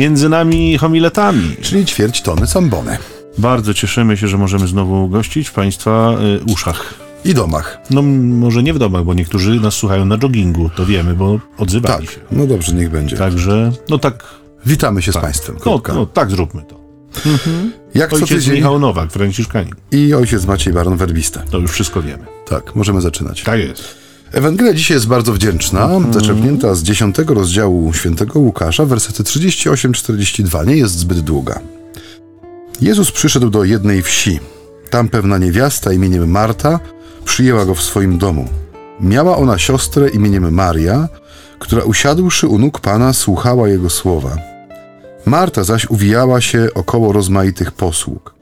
między nami homiletami. Czyli ćwierć tony sambony. Bardzo cieszymy się, że możemy znowu gościć w Państwa y, uszach. I domach. No może nie w domach, bo niektórzy nas słuchają na joggingu, to wiemy, bo odzywali Tak, się. no dobrze, niech będzie. Także, no tak, Witamy się z Państwem. no, no tak zróbmy to. Jak co Ojciec tydzień Michał Nowak, Franciszkanin. i ojciec Maciej Baron Werbista. To już wszystko wiemy. Tak, możemy zaczynać. Tak jest. Ewangelia dzisiaj jest bardzo wdzięczna, Mhm. zaczerpnięta z 10 rozdziału świętego Łukasza, wersety 38-42, nie jest zbyt długa. Jezus przyszedł do jednej wsi. Tam pewna niewiasta imieniem Marta przyjęła go w swoim domu. Miała ona siostrę imieniem Maria, która usiadłszy u nóg Pana słuchała jego słowa. Marta zaś uwijała się około rozmaitych posług.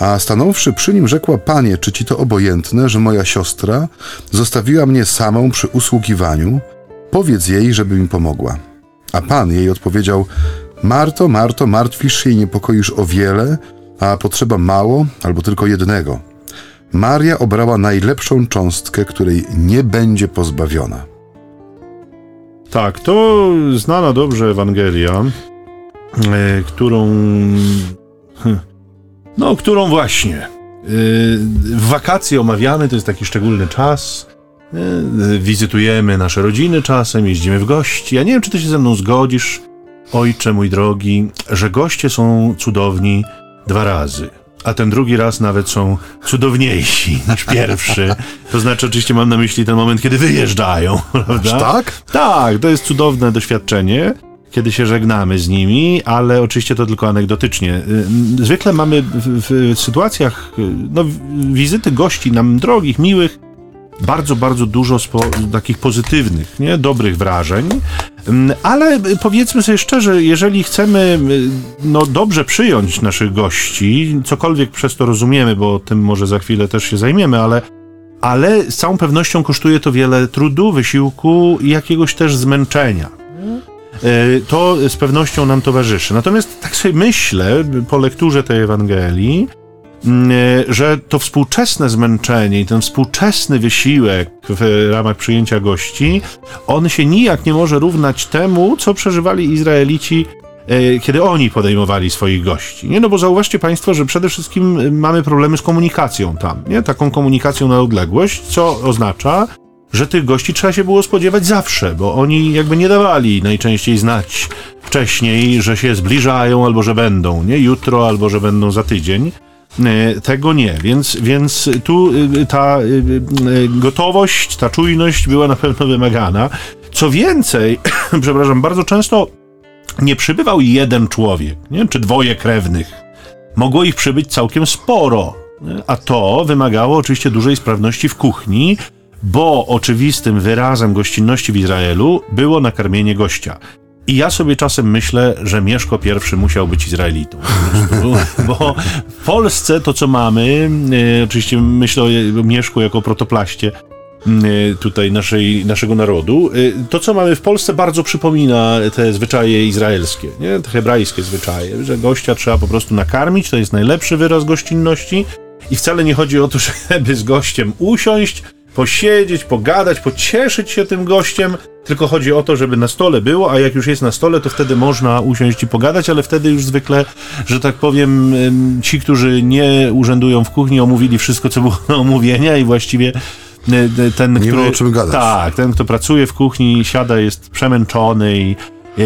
A stanąwszy przy nim, rzekła: Panie, czy ci to obojętne, że moja siostra zostawiła mnie samą przy usługiwaniu? Powiedz jej, żeby mi pomogła. A pan jej odpowiedział: Marto, Marto, martwisz się i niepokoisz o wiele, a potrzeba mało albo tylko jednego. Maria obrała najlepszą cząstkę, której nie będzie pozbawiona. Tak, to znana dobrze Ewangelia, e, którą. No, którą właśnie. e, W wakacje omawiamy, to jest taki szczególny czas. e, Wizytujemy nasze rodziny czasem, jeździmy w gości. Ja nie wiem, czy ty się ze mną zgodzisz, ojcze mój drogi, że goście są cudowni dwa razy. A ten drugi raz nawet są cudowniejsi niż pierwszy. To znaczy, oczywiście mam na myśli ten moment, kiedy wyjeżdżają, prawda? Tak? Tak, to jest cudowne doświadczenie, kiedy się żegnamy z nimi, ale oczywiście to tylko anegdotycznie. Y, Zwykle mamy w, w sytuacjach y, no, wizyty gości nam drogich, miłych, bardzo, bardzo dużo spo, takich pozytywnych, nie? dobrych wrażeń, Mm, ale powiedzmy sobie szczerze, jeżeli chcemy y, no, dobrze przyjąć naszych gości, cokolwiek przez to rozumiemy, bo tym może za chwilę też się zajmiemy, ale ale z całą pewnością kosztuje to wiele trudu, wysiłku i jakiegoś też zmęczenia. E, To z pewnością nam towarzyszy. Natomiast tak sobie myślę, po lekturze tej Ewangelii, mm, e, że to współczesne zmęczenie i ten współczesny wysiłek w ramach przyjęcia gości, on się nijak nie może równać temu, co przeżywali Izraelici e, kiedy oni podejmowali swoich gości. Nie, no bo zauważcie Państwo, że przede wszystkim mamy problemy z komunikacją tam, nie? Taką komunikacją na odległość, co oznacza, że tych gości trzeba się było spodziewać zawsze, bo oni jakby nie dawali najczęściej znać wcześniej, że się zbliżają albo że będą, nie? Jutro albo że będą za tydzień. E, Tego nie, więc, więc tu y, ta y, gotowość, ta czujność była na pewno wymagana. Co więcej, przepraszam, bardzo często nie przybywał jeden człowiek, nie? czy dwoje krewnych. Mogło ich przybyć całkiem sporo, a to wymagało oczywiście dużej sprawności w kuchni, bo oczywistym wyrazem gościnności w Izraelu było nakarmienie gościa. I ja sobie czasem myślę, że Mieszko I musiał być Izraelitą. Bo w Polsce to, co mamy, e, oczywiście myślę o Mieszku jako protoplaście, y, tutaj naszej, naszego narodu. Y, To, co mamy w Polsce, bardzo przypomina te zwyczaje izraelskie, nie? te hebrajskie zwyczaje, że gościa trzeba po prostu nakarmić, to jest najlepszy wyraz gościnności i wcale nie chodzi o to, żeby z gościem usiąść, posiedzieć, pogadać, pocieszyć się tym gościem, tylko chodzi o to, żeby na stole było, a jak już jest na stole, to wtedy można usiąść i pogadać, ale wtedy już zwykle, że tak powiem, ci, którzy nie urzędują w kuchni, omówili wszystko, co było do omówienia i właściwie y, ten, Nie który... ma o czym gadać. Tak, ten, kto pracuje w kuchni, siada, jest przemęczony i,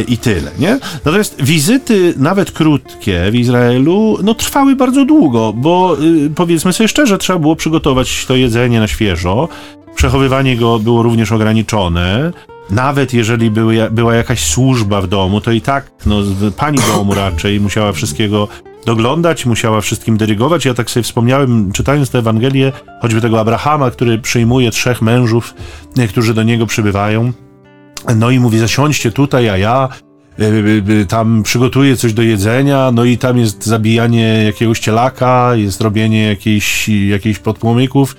i, tyle, nie? Natomiast wizyty, nawet krótkie w Izraelu, no trwały bardzo długo, bo y, powiedzmy sobie szczerze, trzeba było przygotować to jedzenie na świeżo, przechowywanie go było również ograniczone, nawet jeżeli były, była jakaś służba w domu, to i tak no, pani domu raczej musiała wszystkiego doglądać, musiała wszystkim dyrygować. Ja tak sobie wspomniałem, czytając tę Ewangelię, choćby tego Abrahama, który przyjmuje trzech mężów, którzy do niego przybywają. No i mówi, zasiądźcie tutaj, a ja y, y, y, tam przygotuję coś do jedzenia, no i tam jest zabijanie jakiegoś cielaka, jest robienie jakiejś, jakichś podpłomyków.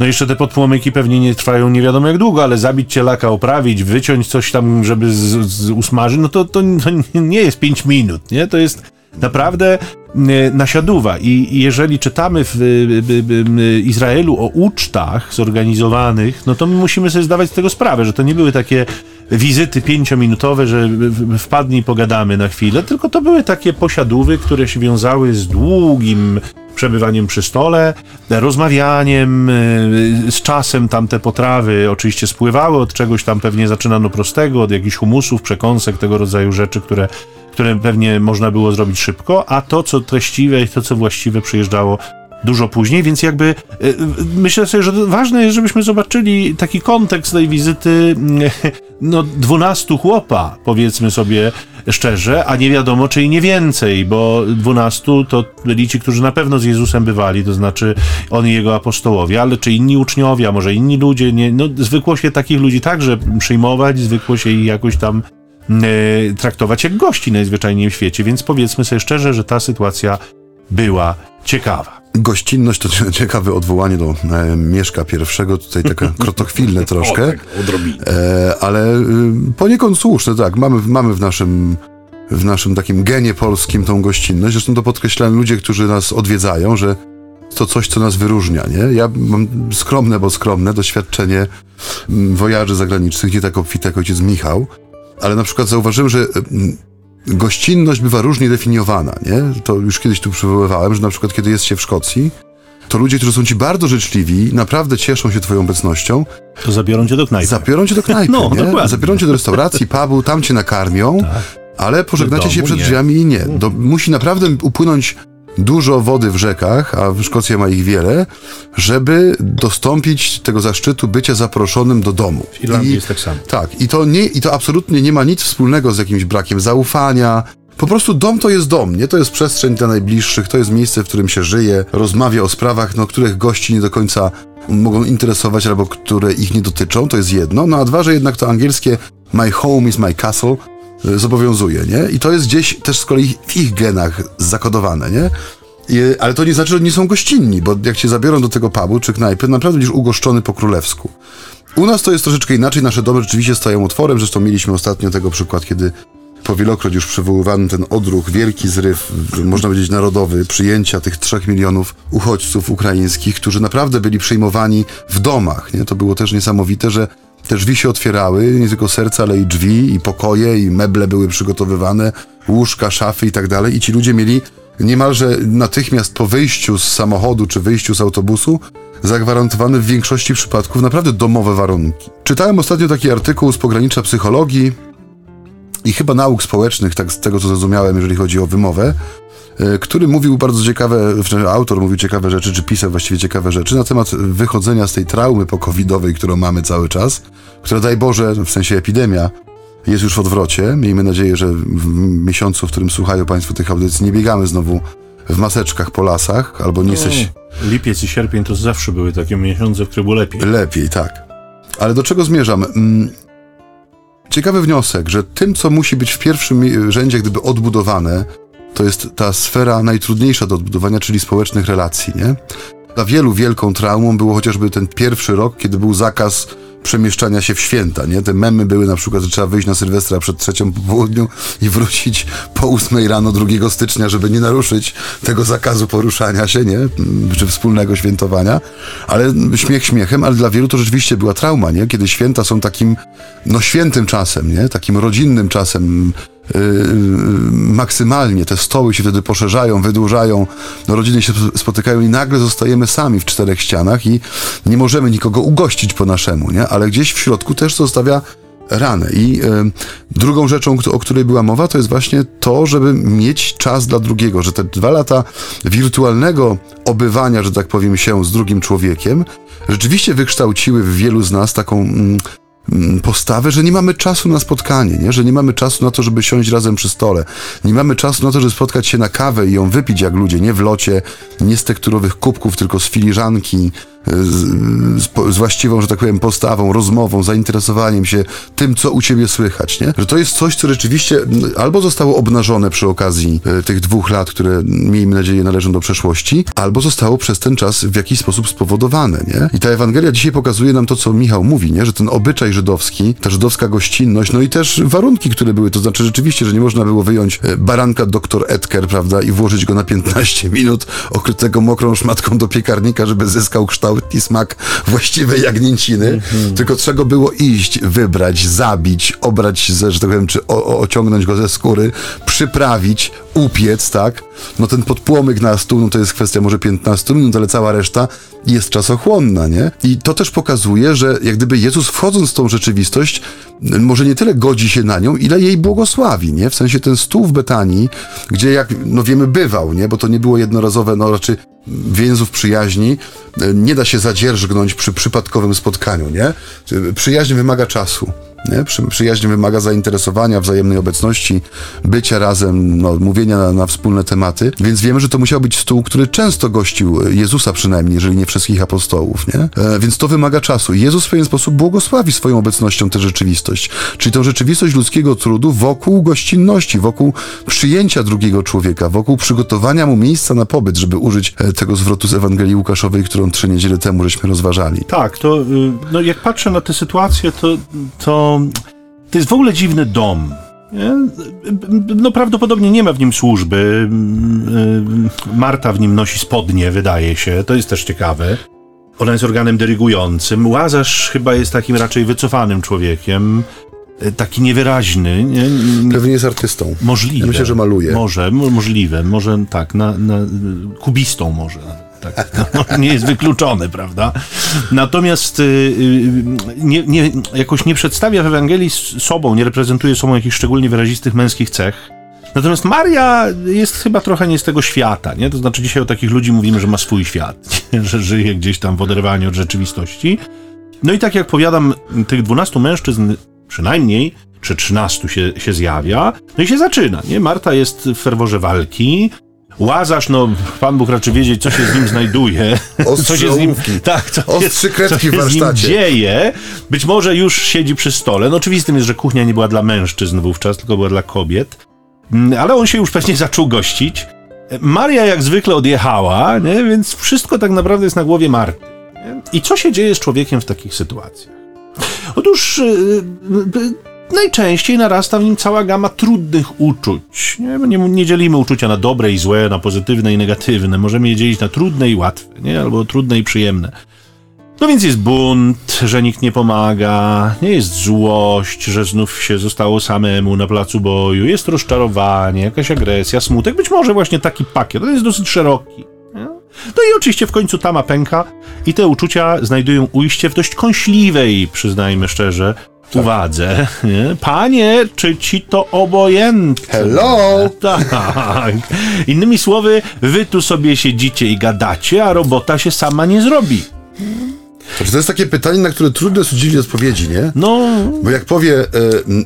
No jeszcze te podpłomyki pewnie nie trwają nie wiadomo jak długo, ale zabić cielaka, oprawić, wyciąć coś tam, żeby z, z usmażyć, no to, to, to nie jest 5 minut, nie? To jest naprawdę e, nasiaduwa. I jeżeli czytamy w e, e, e, Izraelu o ucztach zorganizowanych, no to my musimy sobie zdawać z tego sprawę, że to nie były takie wizyty pięciominutowe, że wpadnij, pogadamy na chwilę, tylko to były takie posiadówy, które się wiązały z długim przebywaniem przy stole, rozmawianiem, y, z czasem tamte potrawy oczywiście spływały od czegoś tam pewnie zaczynano prostego, od jakichś humusów, przekąsek, tego rodzaju rzeczy, które, które pewnie można było zrobić szybko, a to, co treściwe i to, co właściwe przyjeżdżało dużo później, więc jakby y, myślę sobie, że ważne jest, żebyśmy zobaczyli taki kontekst tej wizyty no dwunastu chłopa, powiedzmy sobie szczerze, a nie wiadomo, czy i nie więcej, bo dwunastu to byli ci, którzy na pewno z Jezusem bywali, to znaczy on i jego apostołowie, ale czy inni uczniowie, a może inni ludzie, nie, no zwykło się takich ludzi także przyjmować, zwykło się ich jakoś tam e, traktować jak gości najzwyczajniej w świecie, więc powiedzmy sobie szczerze, że ta sytuacja była ciekawa. Gościnność to ciekawe odwołanie do e, Mieszka pierwszego, tutaj takie krotochwilne troszkę, o, tak, e, ale e, poniekąd słuszne, tak, mamy, mamy w naszym w naszym takim genie polskim tą gościnność, zresztą to podkreślają ludzie, którzy nas odwiedzają, że to coś, co nas wyróżnia, nie? Ja mam skromne, bo skromne doświadczenie mm, wojaży zagranicznych, nie tak obfite jak ojciec Michał, ale na przykład zauważyłem, że mm, gościnność bywa różnie definiowana, nie? To już kiedyś tu przywoływałem, że na przykład kiedy jest się w Szkocji, to ludzie, którzy są ci bardzo życzliwi, naprawdę cieszą się twoją obecnością. To zabiorą cię do knajpy. Zabiorą cię do knajpy, no, nie? Dokładnie. Zabiorą cię do restauracji, pubu, tam cię nakarmią, tak. ale pożegnacie się przed drzwiami i nie. Do, musi naprawdę upłynąć dużo wody w rzekach, a Szkocja ma ich wiele, żeby dostąpić tego zaszczytu bycia zaproszonym do domu. W Irlandii I, jest tak samo. Tak, i to, nie, i to absolutnie nie ma nic wspólnego z jakimś brakiem zaufania, po prostu dom to jest dom, nie? To jest przestrzeń dla najbliższych, to jest miejsce, w którym się żyje, rozmawia o sprawach, no, których gości nie do końca mogą interesować albo które ich nie dotyczą, to jest jedno. No a dwa, że jednak to angielskie my home is my castle zobowiązuje, nie? I to jest gdzieś też z kolei w ich genach zakodowane, nie? I, ale to nie znaczy, że nie są gościnni, bo jak cię zabiorą do tego pubu czy knajpy, naprawdę będziesz ugoszczony po królewsku. U nas to jest troszeczkę inaczej, nasze domy rzeczywiście stają otworem, zresztą mieliśmy ostatnio tego przykład, kiedy powielokroć już przywoływany ten odruch, wielki zryw, można powiedzieć narodowy, przyjęcia tych trzech milionów uchodźców ukraińskich, którzy naprawdę byli przyjmowani w domach. Nie? To było też niesamowite, że te drzwi się otwierały, nie tylko serca, ale i drzwi, i pokoje, i meble były przygotowywane, łóżka, szafy i tak dalej. I ci ludzie mieli niemalże natychmiast po wyjściu z samochodu czy wyjściu z autobusu zagwarantowane w większości przypadków naprawdę domowe warunki. Czytałem ostatnio taki artykuł z pogranicza psychologii i chyba nauk społecznych, tak z tego co zrozumiałem, jeżeli chodzi o wymowę, który mówił bardzo ciekawe, autor mówił ciekawe rzeczy, czy pisał właściwie ciekawe rzeczy na temat wychodzenia z tej traumy pokowidowej, którą mamy cały czas, która daj Boże, w sensie epidemia, jest już w odwrocie. Miejmy nadzieję, że w miesiącu, w którym słuchają Państwo tych audycji, nie biegamy znowu w maseczkach po lasach, albo nie jesteś... Lipiec i sierpień to zawsze były takie miesiące, w których było lepiej. Lepiej, tak. Ale do czego zmierzam? Mm, ciekawy wniosek, że tym, co musi być w pierwszym rzędzie, gdyby odbudowane, to jest ta sfera najtrudniejsza do odbudowania, czyli społecznych relacji, nie? Dla wielu wielką traumą było chociażby ten pierwszy rok, kiedy był zakaz przemieszczania się w święta, nie? Te memy były na przykład, że trzeba wyjść na Sylwestra przed trzecią po południu i wrócić po ósmej rano 2 stycznia, żeby nie naruszyć tego zakazu poruszania się, nie? Czy wspólnego świętowania. Ale śmiech śmiechem, ale dla wielu to rzeczywiście była trauma, nie? Kiedy święta są takim, no świętym czasem, nie? Takim rodzinnym czasem, maksymalnie. Te stoły się wtedy poszerzają, wydłużają, no, rodziny się spotykają i nagle zostajemy sami w czterech ścianach i nie możemy nikogo ugościć po naszemu, nie? Ale gdzieś w środku też zostawia ranę. I y, drugą rzeczą, o której była mowa, to jest właśnie to, żeby mieć czas dla drugiego, że te dwa lata wirtualnego obywania, że tak powiem, się z drugim człowiekiem, rzeczywiście wykształciły w wielu z nas taką Mm, postawę, że nie mamy czasu na spotkanie, nie? że nie mamy czasu na to, żeby siąść razem przy stole. Nie mamy czasu na to, żeby spotkać się na kawę i ją wypić jak ludzie, nie w locie, nie z tekturowych kubków, tylko z filiżanki, z, z, właściwą, że tak powiem, postawą, rozmową, zainteresowaniem się tym, co u ciebie słychać, nie? Że to jest coś, co rzeczywiście albo zostało obnażone przy okazji e, tych dwóch lat, które miejmy nadzieję należą do przeszłości, albo zostało przez ten czas w jakiś sposób spowodowane, nie? I ta Ewangelia dzisiaj pokazuje nam to, co Michał mówi, nie? Że ten obyczaj żydowski, ta żydowska gościnność, no i też warunki, które były, to znaczy rzeczywiście, że nie można było wyjąć e, baranka doktor Edker, prawda, i włożyć go na 15 minut okrytego mokrą szmatką do piekarnika, żeby zyskał kształt kształt i smak właściwej jagnięciny, mm-hmm. tylko trzeba było iść, wybrać, zabić, obrać, ze, że tak powiem, czy o, o, ociągnąć go ze skóry, przyprawić, upiec, tak? No ten podpłomyk na stół, no to jest kwestia może 15 minut, ale cała reszta jest czasochłonna, nie? I to też pokazuje, że jak gdyby Jezus wchodząc w tą rzeczywistość, może nie tyle godzi się na nią, ile jej błogosławi, nie? W sensie ten stół w Betanii, gdzie jak, no wiemy, bywał, nie? Bo to nie było jednorazowe, no raczej więzów przyjaźni nie da się zadzierżgnąć przy przypadkowym spotkaniu, nie? Przyjaźń wymaga czasu. Nie? Przy, przyjaźń wymaga zainteresowania, wzajemnej obecności, bycia razem, no, mówienia na, na, wspólne tematy, więc wiemy, że to musiał być stół, który często gościł Jezusa przynajmniej, jeżeli nie wszystkich apostołów, nie? E, więc to wymaga czasu. Jezus w pewien sposób błogosławi swoją obecnością tę rzeczywistość, czyli tą rzeczywistość ludzkiego trudu wokół gościnności, wokół przyjęcia drugiego człowieka, wokół przygotowania mu miejsca na pobyt, żeby użyć e, tego zwrotu z Ewangelii Łukaszowej, którą trzy niedziele temu żeśmy rozważali. Tak, to y, no, jak patrzę na tę sytuację, to, to to jest w ogóle dziwny dom. No prawdopodobnie nie ma w nim służby. Marta w nim nosi spodnie, wydaje się. To jest też ciekawe. Ona jest organem dyrygującym. Łazarz chyba jest takim raczej wycofanym człowiekiem. Taki niewyraźny. Nie? Pewnie jest artystą. Możliwe. Ja myślę, że maluje. Może, możliwe. Może tak, na, na, kubistą może tak, no, nie jest wykluczone, prawda? Natomiast y, y, nie, nie, jakoś nie przedstawia w Ewangelii sobą, nie reprezentuje sobą jakichś szczególnie wyrazistych męskich cech. Natomiast Maria jest chyba trochę nie z tego świata, nie? To znaczy dzisiaj o takich ludzi mówimy, że ma swój świat, że żyje gdzieś tam w oderwaniu od rzeczywistości. No i tak jak powiadam, tych dwunastu mężczyzn przynajmniej, czy trzynastu się, się zjawia, no i się zaczyna, nie? Marta jest w ferworze walki, Łazarz, no Pan Bóg raczy wiedzieć, co się z nim znajduje. co się z nim, tak, co Ostrzy kredki co w warsztacie. Z nim dzieje. Być może już siedzi przy stole. No oczywistym jest, że kuchnia nie była dla mężczyzn wówczas, tylko była dla kobiet. Mm, ale on się już pewnie zaczął gościć. Maria jak zwykle odjechała, nie? więc wszystko tak naprawdę jest na głowie Marty. I co się dzieje z człowiekiem w takich sytuacjach? Otóż yy, najczęściej narasta w nim cała gama trudnych uczuć. Nie, nie, nie, dzielimy uczucia na dobre i złe, na pozytywne i negatywne. Możemy je dzielić na trudne i łatwe, nie? albo trudne i przyjemne. No więc jest bunt, że nikt nie pomaga, nie jest złość, że znów się zostało samemu na placu boju, jest rozczarowanie, jakaś agresja, smutek, być może właśnie taki pakiet, on jest dosyć szeroki. No i oczywiście w końcu tama pęka i te uczucia znajdują ujście w dość kąśliwej, przyznajmy szczerze, tak. uwadze. Nie? Panie, czy ci to obojętne? Hello! Tak. Innymi słowy, wy tu sobie siedzicie i gadacie, a robota się sama nie zrobi. To jest takie pytanie, na które trudno jest udzielić odpowiedzi, nie? No. Bo jak powie, e,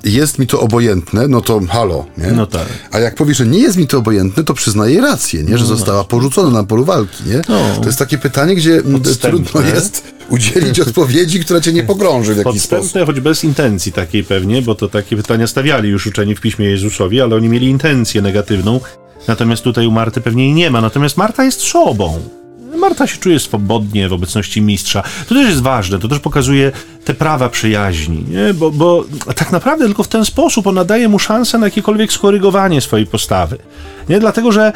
jest mi to obojętne, no to halo, nie? No tak. A jak powie, że nie jest mi to obojętne, to przyznaje rację, nie? Że no została porzucona na polu walki, nie? No. To jest takie pytanie, gdzie trudno jest udzielić odpowiedzi, która cię nie pogrąży w jakiś Podstępne, sposób. choć bez intencji takiej pewnie, bo to takie pytania stawiali już uczeni w Piśmie Jezusowi, ale oni mieli intencję negatywną. Natomiast tutaj u Marty pewnie jej nie ma. Natomiast Marta jest sobą. Marta się czuje swobodnie w obecności mistrza. To też jest ważne, to też pokazuje te prawa przyjaźni, nie? Bo, bo tak naprawdę tylko w ten sposób ona daje mu szansę na jakiekolwiek skorygowanie swojej postawy. Nie? Dlatego, że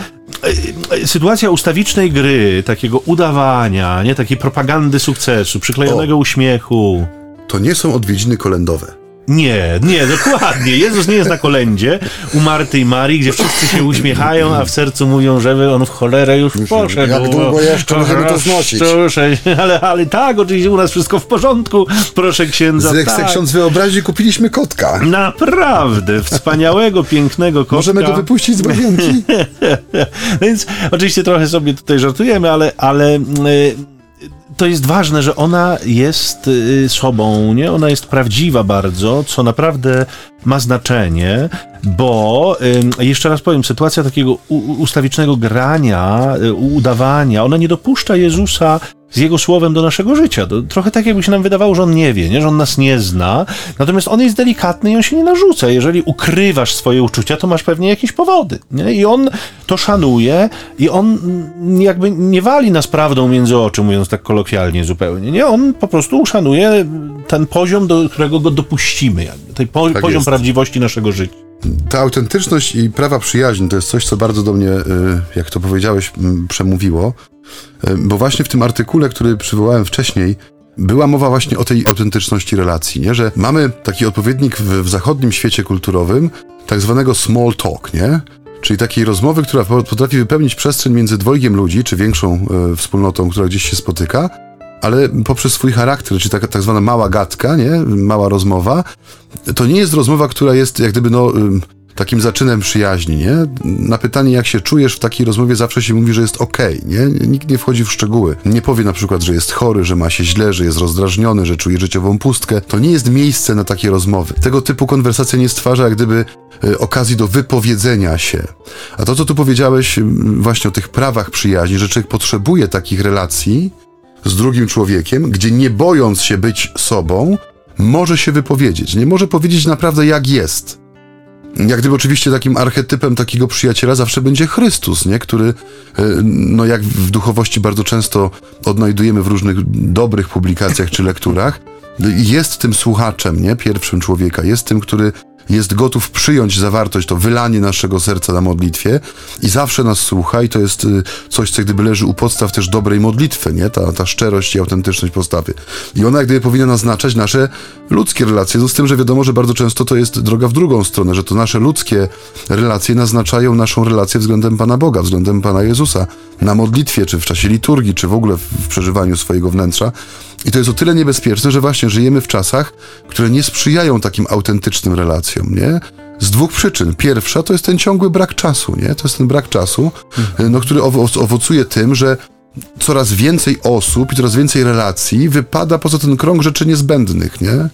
e, e, sytuacja ustawicznej gry, takiego udawania, nie? takiej propagandy sukcesu, przyklejonego o, uśmiechu. To nie są odwiedziny kolendowe. Nie, nie, dokładnie. Jezus nie jest na kolędzie u Marty i Marii, gdzie wszyscy się uśmiechają, a w sercu mówią, żeby on w cholerę już poszedł. Jak długo jeszcze możemy to znosić? Proszę, ale, ale tak, oczywiście u nas wszystko w porządku, proszę księdza. Jak tak. ksiądz wyobrazi, kupiliśmy kotka. Naprawdę, wspaniałego, pięknego kotka. Możemy go wypuścić z łazienki. Więc oczywiście trochę sobie tutaj żartujemy, ale, ale yy, to jest ważne, że ona jest y, sobą, nie? Ona jest prawdziwa bardzo, co naprawdę ma znaczenie, bo jeszcze raz powiem, sytuacja takiego ustawicznego grania, y, udawania, ona nie dopuszcza Jezusa z Jego słowem do naszego życia. To trochę tak, jakby się nam wydawało, że On nie wie, nie? że On nas nie zna, natomiast On jest delikatny i On się nie narzuca. Jeżeli ukrywasz swoje uczucia, to masz pewnie jakieś powody. Nie? I On to szanuje i On jakby nie wali nas prawdą między oczy, mówiąc tak kolokwialnie zupełnie. Nie? On po prostu uszanuje ten poziom, do którego go dopuścimy. Jakby. Ten po, tak poziom jest. prawdziwości naszego życia. Ta autentyczność i prawa przyjaźni to jest coś, co bardzo do mnie, y, jak to powiedziałeś, przemówiło. E, bo właśnie w tym artykule, który przywołałem wcześniej, była mowa właśnie o tej autentyczności relacji, nie? że mamy taki odpowiednik w, w zachodnim świecie kulturowym, tak zwanego small talk, nie? czyli takiej rozmowy, która potrafi wypełnić przestrzeń między dwojgiem ludzi, czy większą e, wspólnotą, która gdzieś się spotyka, ale poprzez swój charakter, czyli taka tak zwana mała gadka, nie? mała rozmowa, to nie jest rozmowa, która jest jak gdyby no, takim zaczynem przyjaźni, nie? Na pytanie, jak się czujesz w takiej rozmowie, zawsze się mówi, że jest okej, okay, nie? Nikt nie wchodzi w szczegóły. Nie powie na przykład, że jest chory, że ma się źle, że jest rozdrażniony, że czuje życiową pustkę. To nie jest miejsce na takie rozmowy. Tego typu konwersacja nie stwarza jak gdyby y, okazji do wypowiedzenia się. A to, co tu powiedziałeś właśnie o tych prawach przyjaźni, że człowiek potrzebuje takich relacji z drugim człowiekiem, gdzie nie bojąc się być sobą, może się wypowiedzieć. Nie może powiedzieć naprawdę jak jest jak gdyby oczywiście takim archetypem takiego przyjaciela zawsze będzie Chrystus, nie? który, e, no jak w duchowości bardzo często odnajdujemy w różnych dobrych publikacjach czy lekturach, jest tym słuchaczem, nie? Pierwszym człowieka, jest tym, który jest gotów przyjąć zawartość, to wylanie naszego serca na modlitwie i zawsze nas słucha i to jest y, coś, co gdyby leży u podstaw też dobrej modlitwy, nie? Ta, ta szczerość i autentyczność postawy. I ona jak gdyby powinna naznaczać nasze ludzkie relacje, no z tym, że wiadomo, że bardzo często to jest droga w drugą stronę, że to nasze ludzkie relacje naznaczają naszą relację względem Pana Boga, względem Pana Jezusa, na modlitwie, czy w czasie liturgii, czy w ogóle w przeżywaniu swojego wnętrza. I to jest o tyle niebezpieczne, że właśnie żyjemy w czasach, które nie sprzyjają takim autentycznym relacjom, nie? Z dwóch przyczyn. Pierwsza to jest ten ciągły brak czasu, nie? To jest ten brak czasu, mhm. no, który owoc owocuje tym, że coraz więcej osób i coraz więcej relacji wypada poza ten krąg rzeczy niezbędnych, nie?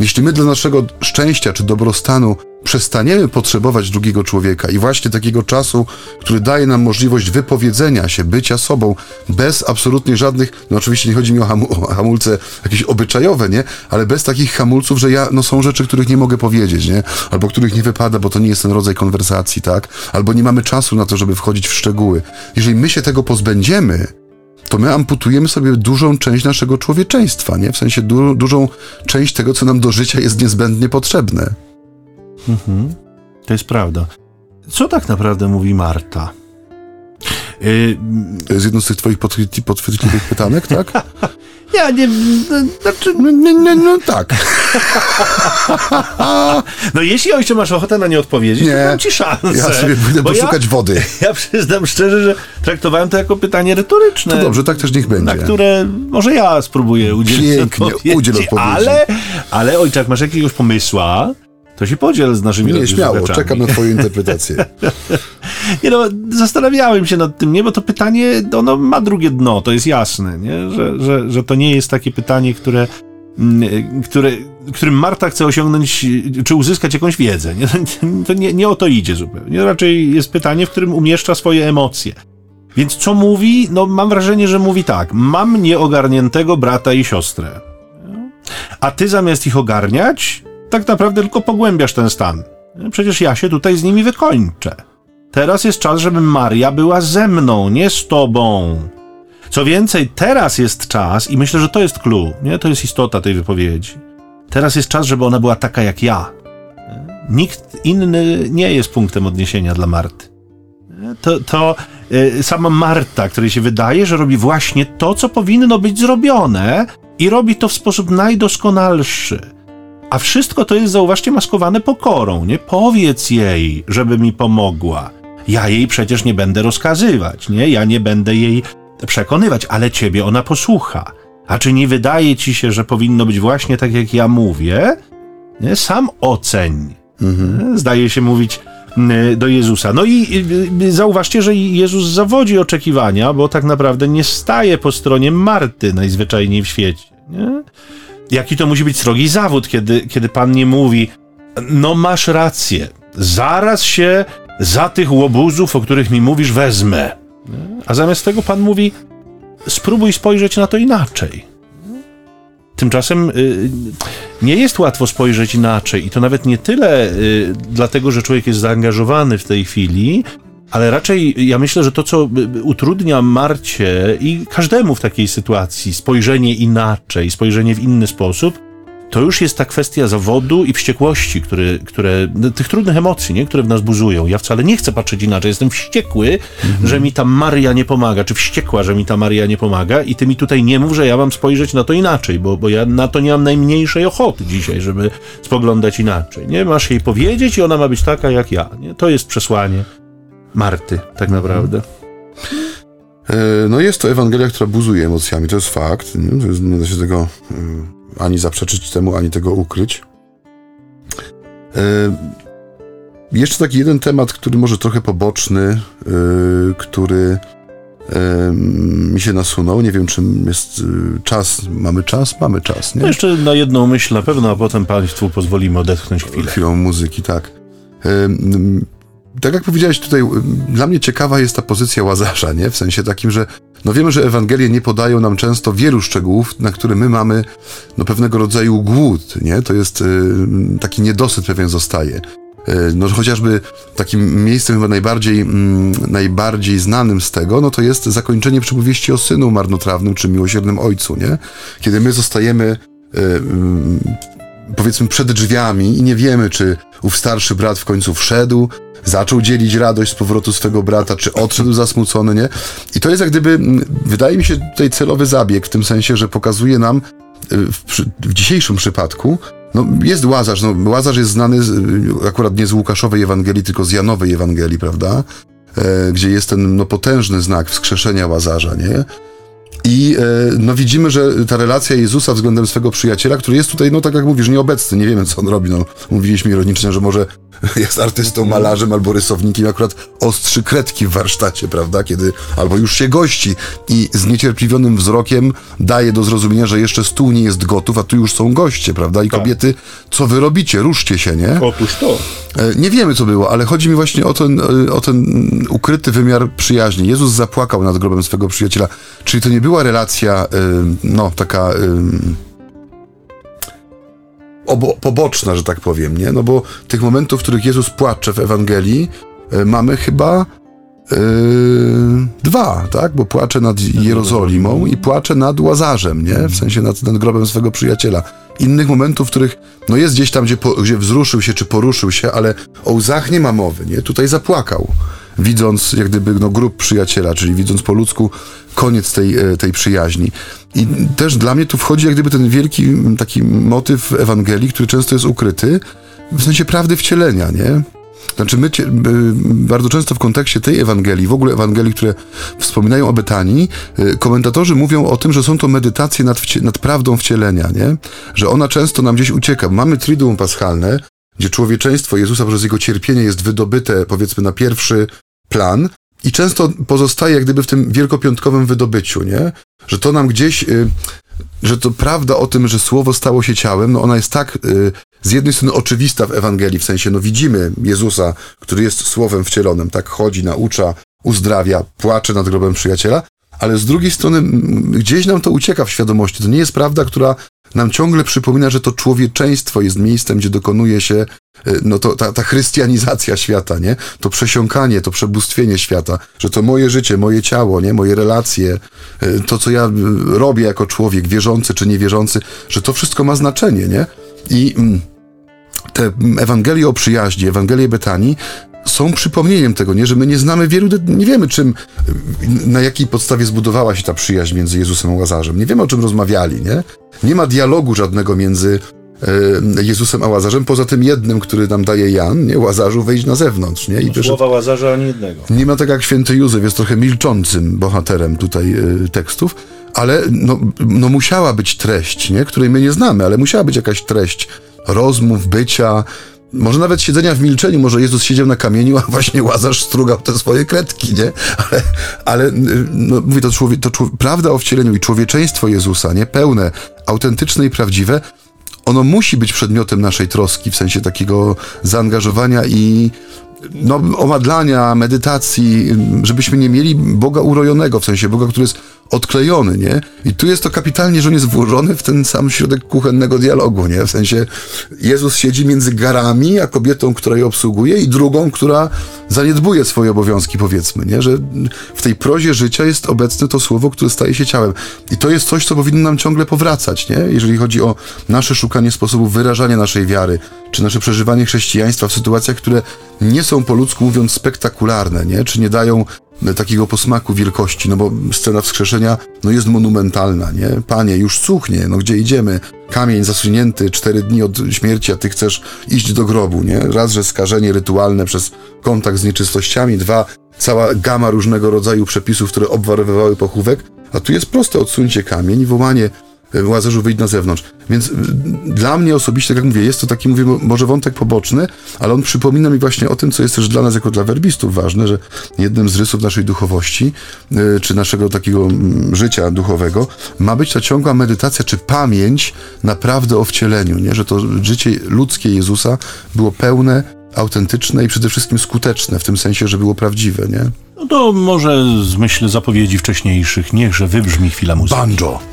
Jeśli my dla naszego szczęścia czy dobrostanu przestaniemy potrzebować drugiego człowieka i właśnie takiego czasu, który daje nam możliwość wypowiedzenia się, bycia sobą, bez absolutnie żadnych, no oczywiście nie chodzi mi o, hamu, o hamulce jakieś obyczajowe, nie? Ale bez takich hamulców, że ja, no są rzeczy, których nie mogę powiedzieć, nie? Albo których nie wypada, bo to nie jest ten rodzaj konwersacji, tak? Albo nie mamy czasu na to, żeby wchodzić w szczegóły. Jeżeli my się tego pozbędziemy, to my amputujemy sobie dużą część naszego człowieczeństwa, nie? W sensie du dużą część tego, co nam do życia jest niezbędnie potrzebne. Mhm. To jest prawda. Co tak naprawdę mówi Marta? Y, to jest jedno z tych twoich podchwytliwych pytanek, tak? Ja nie, no, znaczy, no, no, no, no tak. no jeśli jeszcze masz ochotę na nie odpowiedzieć, nie, to dam ci szansę. Ja sobie pójdę poszukać ja, wody. Ja przyznam szczerze, że traktowałem to jako pytanie retoryczne. To dobrze, tak też niech będzie. Na które może ja spróbuję udzielić Pięknie, odpowiedzi. udziel odpowiedzi. Ale, ale ojczak, masz jakiegoś pomysła? To się podziel z naszymi Nie, śmiało, czekam na twoją interpretację. nie no, zastanawiałem się nad tym, nie, bo to pytanie, ono ma drugie dno, to jest jasne, nie? Że, że, że to nie jest takie pytanie, które, mm, które, którym Marta chce osiągnąć, czy uzyskać jakąś wiedzę. Nie? To nie, nie o to idzie zupełnie. Raczej jest pytanie, w którym umieszcza swoje emocje. Więc co mówi? No mam wrażenie, że mówi tak. Mam nieogarniętego brata i siostrę. A ty zamiast ich ogarniać, tak naprawdę tylko pogłębiasz ten stan. Przecież ja się tutaj z nimi wykończę. Teraz jest czas, żeby Maria była ze mną, nie z tobą. Co więcej, teraz jest czas, i myślę, że to jest clue, nie? To jest istota tej wypowiedzi. Teraz jest czas, żeby ona była taka jak ja. Nikt inny nie jest punktem odniesienia dla Marty. To, to yy, sama Marta, której się wydaje, że robi właśnie to, co powinno być zrobione, i robi to w sposób najdoskonalszy. A wszystko to jest, zauważcie, maskowane pokorą, nie? Powiedz jej, żeby mi pomogła. Ja jej przecież nie będę rozkazywać, nie? Ja nie będę jej przekonywać, ale ciebie ona posłucha. A czy nie wydaje ci się, że powinno być właśnie tak, jak ja mówię? Nie? Sam oceń. Mhm. Zdaje się mówić do Jezusa. No i zauważcie, że Jezus zawodzi oczekiwania, bo tak naprawdę nie staje po stronie Marty najzwyczajniej w świecie. Nie? Jaki to musi być srogi zawód, kiedy, kiedy Pan nie mówi, no masz rację, zaraz się za tych łobuzów, o których mi mówisz, wezmę. A zamiast tego Pan mówi, spróbuj spojrzeć na to inaczej. Tymczasem y, nie jest łatwo spojrzeć inaczej i to nawet nie tyle y, dlatego, że człowiek jest zaangażowany w tej chwili, ale raczej ja myślę, że to, co utrudnia Marcie i każdemu w takiej sytuacji spojrzenie inaczej, spojrzenie w inny sposób, to już jest ta kwestia zawodu i wściekłości, które, które no, tych trudnych emocji, nie? które w nas buzują. Ja wcale nie chcę patrzeć inaczej. Jestem wściekły, mhm. że mi ta Maria nie pomaga, czy wściekła, że mi ta Maria nie pomaga i ty mi tutaj nie mów, że ja mam spojrzeć na to inaczej, bo, bo ja na to nie mam najmniejszej ochoty dzisiaj, żeby spoglądać inaczej. Nie? Masz jej powiedzieć i ona ma być taka jak ja. Nie? To jest przesłanie Marty, tak naprawdę. E, no jest to Ewangelia, która buzuje emocjami, to jest fakt. Nie, jest, nie da się tego ani zaprzeczyć temu, ani tego ukryć. E, jeszcze taki jeden temat, który może trochę poboczny, e, który mi się nasunął. Nie wiem, czym jest czas. Mamy czas? Mamy czas, nie? No jeszcze na jedną myśl na pewno, a potem Państwu pozwolimy odetchnąć chwilę. Chwilą muzyki, tak tak jak powiedziałeś tutaj, dla mnie ciekawa jest ta pozycja Łazarza, nie? W sensie takim, że no wiemy, że Ewangelie nie podają nam często wielu szczegółów, na które my mamy no pewnego rodzaju głód, nie? To jest y, taki niedosyt pewien zostaje. Y, no chociażby takim miejscem chyba najbardziej, mm, najbardziej znanym z tego, no to jest zakończenie przypowieści o synu marnotrawnym czy miłosiernym ojcu, nie? Kiedy my zostajemy y, powiedzmy przed drzwiami i nie wiemy, czy ów starszy brat w końcu wszedł, zaczął dzielić radość z powrotu swego brata, czy odszedł zasmucony, nie? I to jest jak gdyby, wydaje mi się tutaj celowy zabieg, w tym sensie, że pokazuje nam y, w, w dzisiejszym przypadku, no, jest Łazarz. No, Łazarz jest znany z, y, akurat nie z Łukaszowej Ewangelii, tylko z Janowej Ewangelii, prawda? E, gdzie jest ten no, potężny znak wskrzeszenia Łazarza, nie? I e, no, widzimy, że ta relacja Jezusa względem swego przyjaciela, który jest tutaj, no tak jak mówisz, nieobecny, nie wiemy co on robi. No, mówiliśmy ironicznie, że może jest artystą, malarzem albo rysownikiem, akurat ostrzy kredki w warsztacie, prawda? Kiedy albo już się gości i z niecierpliwionym wzrokiem daje do zrozumienia, że jeszcze stół nie jest gotów, a tu już są goście, prawda? I tak. kobiety, co wy robicie? Ruszcie się, nie? Otóż to. E, nie wiemy, co było, ale chodzi mi właśnie o ten, e, o ten ukryty wymiar przyjaźni. Jezus zapłakał nad grobem swego przyjaciela. Czyli to nie była relacja, e, no, taka obo, poboczna, że tak powiem, nie? No bo tych momentów, w których Jezus płacze w Ewangelii, y, mamy chyba y, dwa, tak? Bo płacze nad Jerozolimą i płacze nad Łazarzem, nie? W sensie nad, nad grobem swego przyjaciela. Innych momentów, w których, no jest gdzieś tam, gdzie, po, gdzie wzruszył się czy poruszył się, ale o łzach nie ma mowy, nie? Tutaj zapłakał widząc jak gdyby no, grup przyjaciela, czyli widząc po ludzku koniec tej, e, tej przyjaźni. I też dla mnie tu wchodzi jak gdyby ten wielki taki motyw Ewangelii, który często jest ukryty, w sensie prawdy wcielenia, nie? Znaczy my bardzo często w kontekście tej Ewangelii, w ogóle Ewangelii, które wspominają o Betanii, e, komentatorzy mówią o tym, że są to medytacje nad, nad prawdą wcielenia, nie? Że ona często nam gdzieś ucieka. Mamy Triduum Paschalne, gdzie człowieczeństwo Jezusa przez jego cierpienie jest wydobyte, powiedzmy, na pierwszy plan i często pozostaje jak gdyby w tym wielkopiątkowym wydobyciu, nie? Że to nam gdzieś, y, że to prawda o tym, że Słowo stało się ciałem, no ona jest tak y, z jednej strony oczywista w Ewangelii, w sensie, no widzimy Jezusa, który jest Słowem wcielonym, tak chodzi, naucza, uzdrawia, płacze nad grobem przyjaciela, ale z drugiej strony gdzieś nam to ucieka w świadomości. To nie jest prawda, która nam ciągle przypomina, że to człowieczeństwo jest miejscem, gdzie dokonuje się e, no to, ta, ta chrystianizacja świata, nie? To przesiąkanie, to przebóstwienie świata, że to moje życie, moje ciało, nie? Moje relacje, e, to, co ja robię jako człowiek, wierzący czy niewierzący, że to wszystko ma znaczenie, nie? I mm, te Ewangelie o przyjaźni, Ewangelie Betanii są przypomnieniem tego, nie? że my nie znamy wielu, nie wiemy czym, na jakiej podstawie zbudowała się ta przyjaźń między Jezusem a Łazarzem. Nie wiemy o czym rozmawiali, nie? Nie ma dialogu żadnego między e, Jezusem a Łazarzem, poza tym jednym, który nam daje Jan, nie? Łazarzu wejść na zewnątrz, nie? I no, słowa Łazarza ani jednego. Nie ma tak jak święty Józef, jest trochę milczącym bohaterem tutaj e, tekstów, ale no, no musiała być treść, nie? Której my nie znamy, ale musiała być jakaś treść rozmów, bycia, może nawet siedzenia w milczeniu, może Jezus siedział na kamieniu, a właśnie Łazarz strugał te swoje kredki, nie? Ale, ale no, mówię, to, człowiek, to człowiek, prawda o wcieleniu i człowieczeństwo Jezusa, nie? Pełne, autentyczne i prawdziwe, ono musi być przedmiotem naszej troski, w sensie takiego zaangażowania i no, omadlania, medytacji, żebyśmy nie mieli Boga urojonego, w sensie Boga, który jest odklejony, nie? I tu jest to kapitalnie, że on jest włożony w ten sam środek kuchennego dialogu, nie? W sensie Jezus siedzi między garami, a kobietą, która je obsługuje i drugą, która zaniedbuje swoje obowiązki, powiedzmy, nie? Że w tej prozie życia jest obecne to słowo, które staje się ciałem. I to jest coś, co powinno nam ciągle powracać, nie? Jeżeli chodzi o nasze szukanie sposobów wyrażania naszej wiary, czy nasze przeżywanie chrześcijaństwa w sytuacjach, które nie są po ludzku mówiąc spektakularne, nie? Czy nie dają takiego posmaku wielkości, no bo scena wskrzeszenia no jest monumentalna, nie? Panie, już cuchnie, no gdzie idziemy? Kamień zasunięty cztery dni od śmierci, a ty chcesz iść do grobu, nie? Raz, że skażenie rytualne przez kontakt z nieczystościami, dwa, cała gama różnego rodzaju przepisów, które obwarowywały pochówek, a tu jest proste odsuncie kamień i wołanie Łazarzu wyjść na zewnątrz. Więc y, dla mnie osobiście, tak jak mówię, jest to taki, mówię, może wątek poboczny, ale on przypomina mi właśnie o tym, co jest też dla nas jako dla werbistów ważne, że jednym z rysów naszej duchowości, y, czy naszego takiego mm, życia duchowego, ma być ta ciągła medytacja, czy pamięć naprawdę o wcieleniu, nie? że to życie ludzkie Jezusa było pełne, autentyczne i przede wszystkim skuteczne, w tym sensie, że było prawdziwe, nie? No to może z myśl zapowiedzi wcześniejszych, niechże wybrzmi chwila muzyki. Banjo!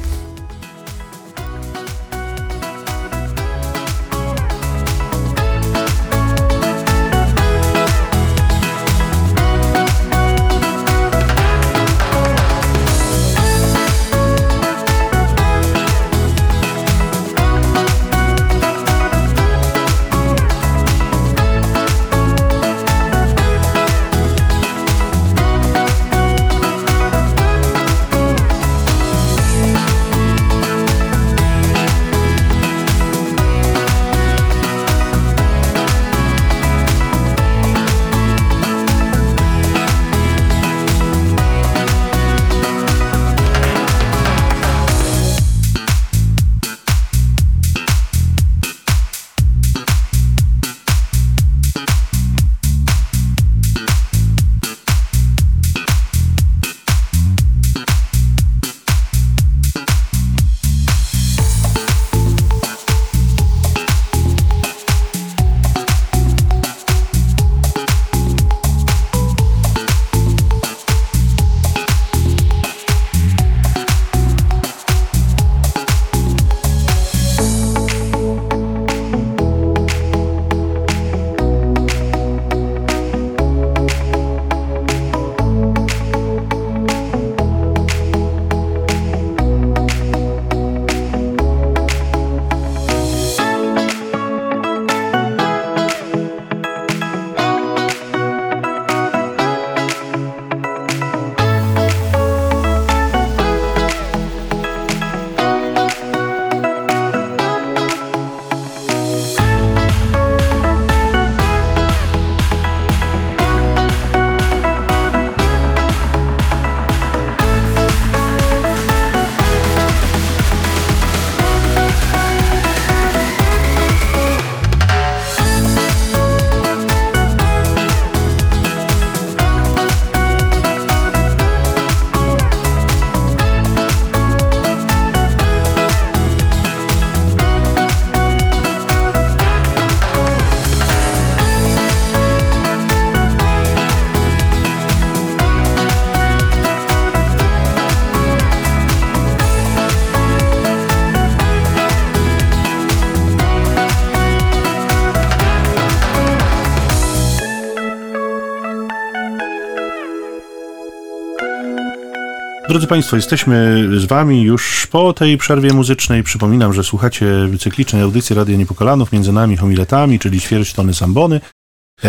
Drodzy Państwo, jesteśmy z Wami już po tej przerwie muzycznej. Przypominam, że słuchacie cyklicznej audycji Radia Niepokolanów między nami homiletami, czyli ćwierć tony sambony.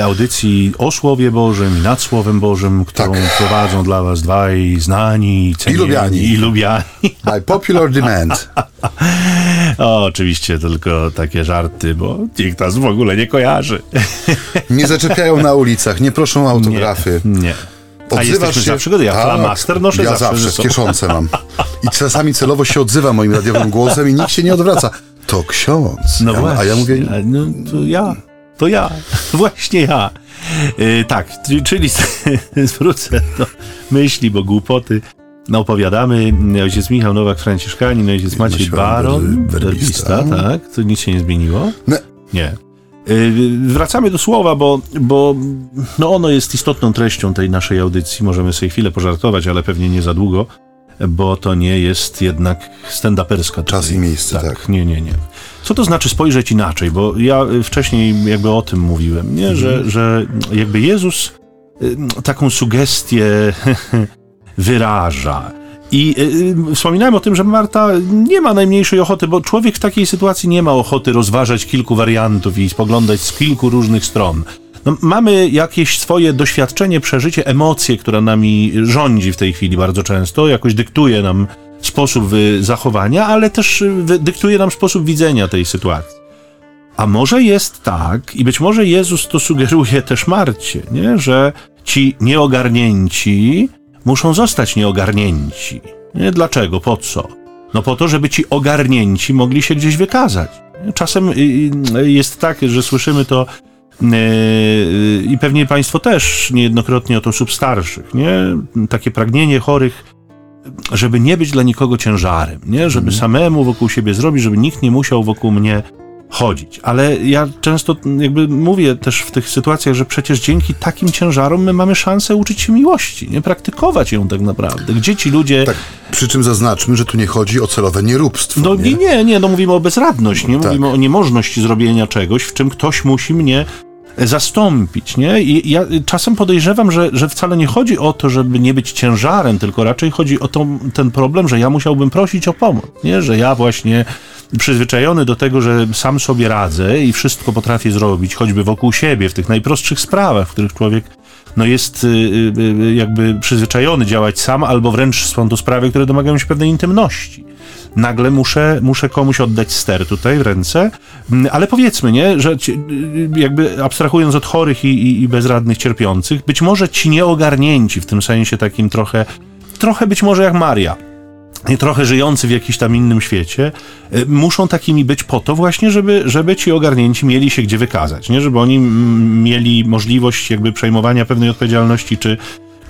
Audycji o Słowie Bożym i nad Słowem Bożym, którą tak. prowadzą dla Was dwaj znani, cenieni, i lubiani. I lubiani. By popular demand. o, oczywiście tylko takie żarty, bo nikt nas w ogóle nie kojarzy. nie zaczepiają na ulicach, nie proszą o autografy. Nie. nie. Odzywasz się... zawsze, ja flamaster noszę Ja zawsze, zawsze kieszące mam. I czasami celowo się odzywa moim radiowym głosem i nikt się nie odwraca. To ksiądz. No ja, właśnie, a ja mówię... No, to ja. To ja. Właśnie ja. Yy, tak, czyli zwrócę do myśli, bo głupoty no, opowiadamy. Ojciec Michał Nowak, Franciszkanin, ojciec Maciej Baron, werbista, tak? To nic się nie zmieniło? Nie. Nie. Y, wracamy do słowa, bo, bo no ono jest istotną treścią tej naszej audycji. Możemy sobie chwilę pożartować, ale pewnie nie za długo. bo to nie jest jednak stand-uperska. Czas i miejsce, tak. tak. Nie, nie, nie. Co to znaczy spojrzeć inaczej? Bo ja wcześniej jakby o tym mówiłem, nie? Że, mhm. że jakby Jezus y, taką sugestię wyraża. I y, wspominałem o tym, że Marta nie ma najmniejszej ochoty, bo człowiek w takiej sytuacji nie ma ochoty rozważać kilku wariantów i spoglądać z kilku różnych stron. No, mamy jakieś swoje doświadczenie, przeżycie, emocje, które nami rządzi w tej chwili bardzo często, jakoś dyktuje nam sposób zachowania, ale też dyktuje nam sposób widzenia tej sytuacji. A może jest tak, i być może Jezus to sugeruje też Marcie, nie? że ci nieogarnięci muszą zostać nieogarnięci. Nie? Dlaczego? Po co? No po to, żeby ci ogarnięci mogli się gdzieś wykazać. Czasem y, y, jest tak, że słyszymy to y, i pewnie Państwo też niejednokrotnie od osób starszych, nie? Takie pragnienie chorych, żeby nie być dla nikogo ciężarem, nie? Żeby mm. samemu wokół siebie zrobić, żeby nikt nie musiał wokół mnie chodzić. Ale ja często jakby mówię też w tych sytuacjach, że przecież dzięki takim ciężarom my mamy szansę uczyć się miłości, nie praktykować ją tak naprawdę. Gdzie ci ludzie. Tak, przy czym zaznaczmy, że tu nie chodzi o celowe nieróbstwo. No nie, nie, nie no mówimy o bezradność, nie? Tak. Mówimy o niemożności zrobienia czegoś, w czym ktoś musi mnie zastąpić, nie? I ja czasem podejrzewam, że, że wcale nie chodzi o to, żeby nie być ciężarem, tylko raczej chodzi o to, ten problem, że ja musiałbym prosić o pomoc, nie? Że ja właśnie przyzwyczajony do tego, że sam sobie radzę i wszystko potrafię zrobić, choćby wokół siebie, w tych najprostszych sprawach, w których człowiek no jest y, y, y, jakby przyzwyczajony działać sam, albo wręcz są to sprawy, które domagają się pewnej intymności. Nagle muszę, muszę komuś oddać ster tutaj w ręce, mm, ale powiedzmy, nie, że jakby abstrahując od chorych i, i, i bezradnych, cierpiących, być może ci nieogarnięci w tym sensie takim trochę, trochę być może jak Maria, trochę żyjący w jakimś tam innym świecie, y, muszą takimi być po to właśnie, żeby, żeby ci ogarnięci mieli się gdzie wykazać, nie? Żeby oni mieli możliwość jakby przejmowania pewnej odpowiedzialności, czy,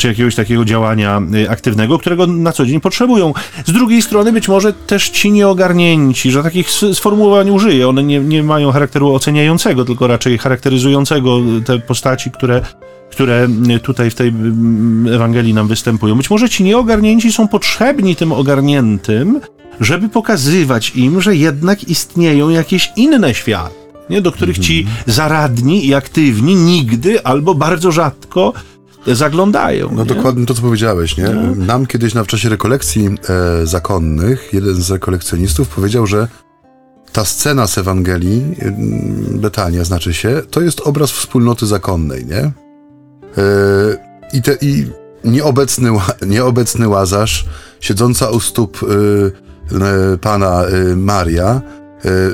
czy jakiegoś takiego działania y, aktywnego, którego na co dzień potrzebują. Z drugiej strony być może też ci nieogarnięci, że takich sformułowań użyję, one nie, nie mają charakteru oceniającego, tylko raczej charakteryzującego te postaci, które które tutaj w tej Ewangelii nam występują. Być może ci nieogarnięci są potrzebni tym ogarniętym, żeby pokazywać im, że jednak istnieją jakieś inne światy, nie? do których ci mhm. zaradni i aktywni nigdy albo bardzo rzadko zaglądają. No nie? dokładnie to, co powiedziałeś, nie? No. Nam kiedyś na w czasie rekolekcji e, zakonnych jeden z rekolekcjonistów powiedział, że ta scena z Ewangelii, Betania znaczy się, to jest obraz wspólnoty zakonnej, nie? Yy, I, te, i nieobecny, nieobecny Łazarz, siedząca u stóp yy, yy, pana Maria,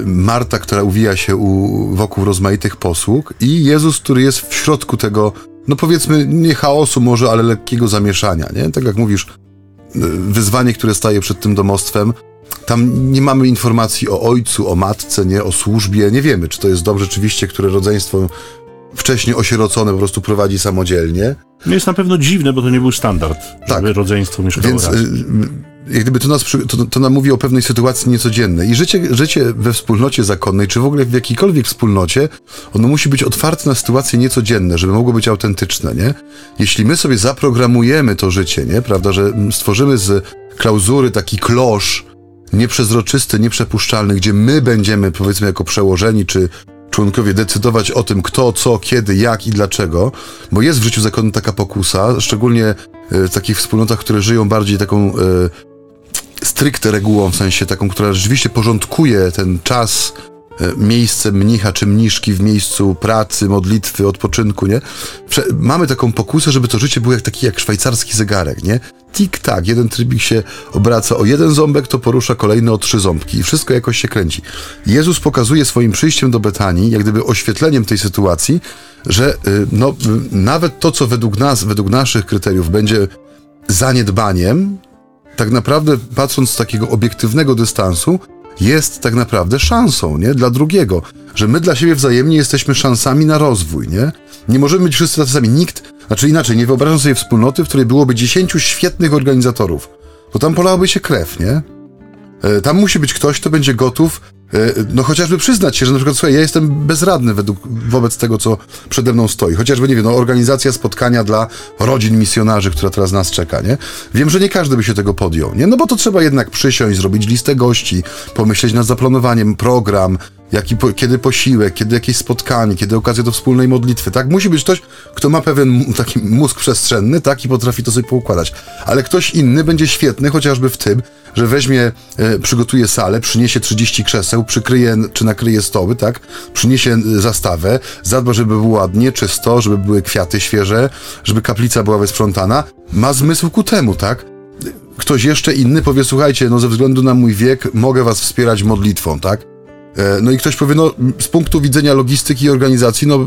Marta, która uwija się u, wokół rozmaitych posług i Jezus, który jest w środku tego, no powiedzmy, nie chaosu może, ale lekkiego zamieszania, nie? Tak jak mówisz, wyzwanie, które staje przed tym domostwem, tam nie mamy informacji o ojcu, o matce, nie o służbie, nie wiemy, czy to jest dom rzeczywiście, które rodzeństwo wcześniej osierocone po prostu prowadzi samodzielnie. No jest na pewno dziwne, bo to nie był standard, tak. żeby rodzeństwo mieszkało Więc, razem. Jak gdyby to, nas, to, to nam mówi o pewnej sytuacji niecodziennej. I życie, życie we wspólnocie zakonnej, czy w ogóle w jakiejkolwiek wspólnocie, ono musi być otwarte na sytuacje niecodzienne, żeby mogło być autentyczne, nie? Jeśli my sobie zaprogramujemy to życie, nie? Prawda, że stworzymy z klauzury taki klosz, nieprzezroczysty, nieprzepuszczalny, gdzie my będziemy, powiedzmy, jako przełożeni, czy członkowie decydować o tym, kto, co, kiedy, jak i dlaczego, bo jest w życiu zakonu taka pokusa, szczególnie e, w takich wspólnotach, które żyją bardziej taką e, stricte regułą, w sensie taką, która rzeczywiście porządkuje ten czas, e, miejsce mnicha czy mniszki w miejscu pracy, modlitwy, odpoczynku, nie? Mamy taką pokusę, żeby to życie było jak taki jak szwajcarski zegarek, nie? tik-tak, jeden trybik się obraca o jeden ząbek, to porusza kolejny o trzy ząbki i wszystko jakoś się kręci. Jezus pokazuje swoim przyjściem do Betanii, jak gdyby oświetleniem tej sytuacji, że y, no, nawet to, co według nas, według naszych kryteriów będzie zaniedbaniem, tak naprawdę patrząc z takiego obiektywnego dystansu, jest tak naprawdę szansą, nie? Dla drugiego. Że my dla siebie wzajemnie jesteśmy szansami na rozwój, nie? Nie możemy być wszyscy tacy sami. Nikt znaczy inaczej, nie wyobrażam sobie wspólnoty, w której byłoby 10 świetnych organizatorów, bo tam polałaby się krew, nie? E, tam musi być ktoś, kto będzie gotów no chociażby przyznać się, że na przykład, słuchaj, ja jestem bezradny według, wobec tego, co przede mną stoi. Chociażby, nie wiem, no, organizacja spotkania dla rodzin misjonarzy, która teraz nas czeka, nie? Wiem, że nie każdy by się tego podjął, nie? No bo to trzeba jednak przysiąść, zrobić listę gości, pomyśleć nad zaplanowaniem, program, jaki po, kiedy posiłek, kiedy jakieś spotkanie, kiedy okazja do wspólnej modlitwy, tak? Musi być ktoś, kto ma pewien taki mózg przestrzenny, tak? I potrafi to sobie poukładać. Ale ktoś inny będzie świetny chociażby w tym, że weźmie, e, przygotuje salę, przyniesie 30 krzeseł, przykryje czy nakryje stoły, tak? Przyniesie e, zastawę, zadba, żeby było ładnie, czysto, żeby były kwiaty świeże, żeby kaplica była wysprzątana. Ma zmysł ku temu, tak? Ktoś jeszcze inny powie, słuchajcie, no ze względu na mój wiek mogę was wspierać modlitwą, tak? E, no i ktoś powie, no z punktu widzenia logistyki i organizacji, no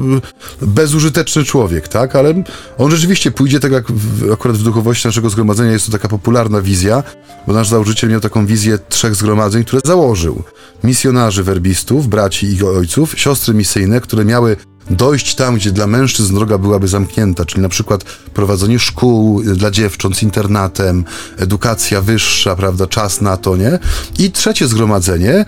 bezużyteczny człowiek, tak? Ale on rzeczywiście pójdzie tak jak w, akurat w duchowości naszego zgromadzenia jest to taka popularna wizja, bo nasz założyciel miał taką wizję trzech zgromadzeń, które założył. Misjonarzy werbistów, braci i ojców, siostry misyjne, które miały dojść tam, gdzie dla mężczyzn droga byłaby zamknięta, czyli na przykład prowadzenie szkół dla dziewcząt z internatem, edukacja wyższa, prawda, czas na to, nie? I trzecie zgromadzenie,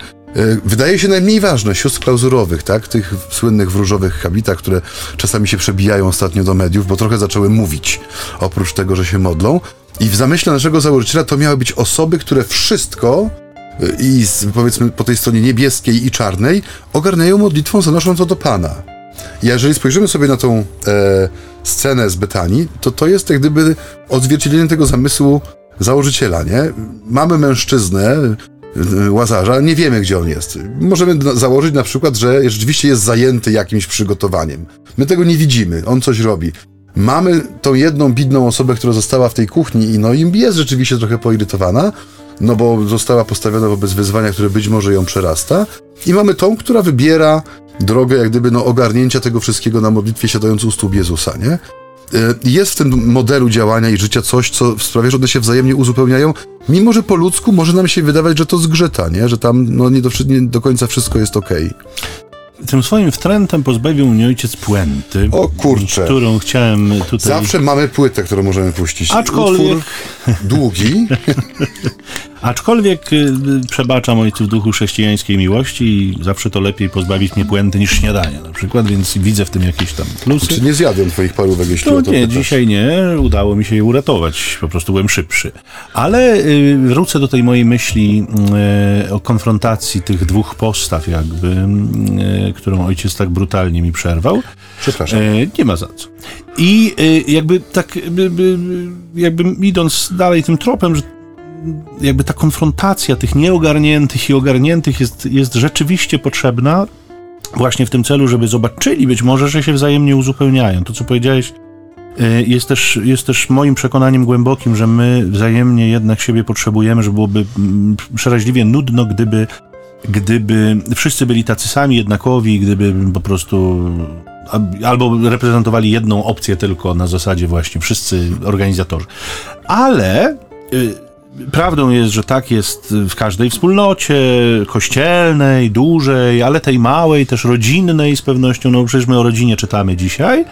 wydaje się najmniej ważne, sióstr klauzurowych, tak? Tych słynnych w różowych habitach, które czasami się przebijają ostatnio do mediów, bo trochę zaczęły mówić, oprócz tego, że się modlą. I w zamyśle naszego założyciela to miały być osoby, które wszystko e, i z, powiedzmy po tej stronie niebieskiej i czarnej ogarniają modlitwą zanosząc do Pana. I jeżeli spojrzymy sobie na tą e, scenę z Betanii, to to jest jak gdyby odzwierciedlenie tego zamysłu założyciela, nie? Mamy mężczyznę, Łazarza, nie wiemy, gdzie on jest. Możemy założyć na przykład, że rzeczywiście jest zajęty jakimś przygotowaniem. My tego nie widzimy, on coś robi. Mamy tą jedną bidną osobę, która została w tej kuchni i no im jest rzeczywiście trochę poirytowana, no bo została postawiona wobec wyzwania, które być może ją przerasta. I mamy tą, która wybiera drogę jak gdyby no ogarnięcia tego wszystkiego na modlitwie siadając u stóp Jezusa, nie? E, jest w tym modelu działania i życia coś, co sprawia, że one się wzajemnie uzupełniają, mimo że po ludzku może nam się wydawać, że to zgrzyta, nie? że tam no, nie, do, nie do końca wszystko jest okej. Okay tym swoim wtrętem pozbawił mnie ojciec puenty. O kurczę. Którą chciałem tutaj... Zawsze mamy płytę, którą możemy puścić. Aczkolwiek... Utwór długi. Aczkolwiek y, przebaczam ojcu w duchu chrześcijańskiej miłości i zawsze to lepiej pozbawić mnie puenty niż śniadania na przykład, więc widzę w tym jakieś tam plusy. Czy nie zjadłem twoich parówek, jeśli no, o to nie, pytasz. dzisiaj nie. Udało mi się je uratować. Po prostu byłem szybszy. Ale y, wrócę do tej mojej myśli y, o konfrontacji tych dwóch postaw jakby, y, którą ojciec tak brutalnie mi przerwał. Przepraszam. Y, nie ma za co. I y, jakby tak, jakby idąc dalej tym tropem, że jakby ta konfrontacja tych nieogarniętych i ogarniętych jest, jest rzeczywiście potrzebna właśnie w tym celu, żeby zobaczyli być może, że się wzajemnie uzupełniają. To, co powiedziałeś, y, jest też, jest też moim przekonaniem głębokim, że my wzajemnie jednak siebie potrzebujemy, że byłoby mm, przeraźliwie nudno, gdyby, gdyby wszyscy byli tacy sami, jednakowi, gdyby po prostu albo reprezentowali jedną opcję tylko na zasadzie właśnie wszyscy organizatorzy. Ale y, Prawdą jest, że tak jest w każdej wspólnocie kościelnej, dużej, ale tej małej, też rodzinnej z pewnością. No przecież my o rodzinie czytamy dzisiaj.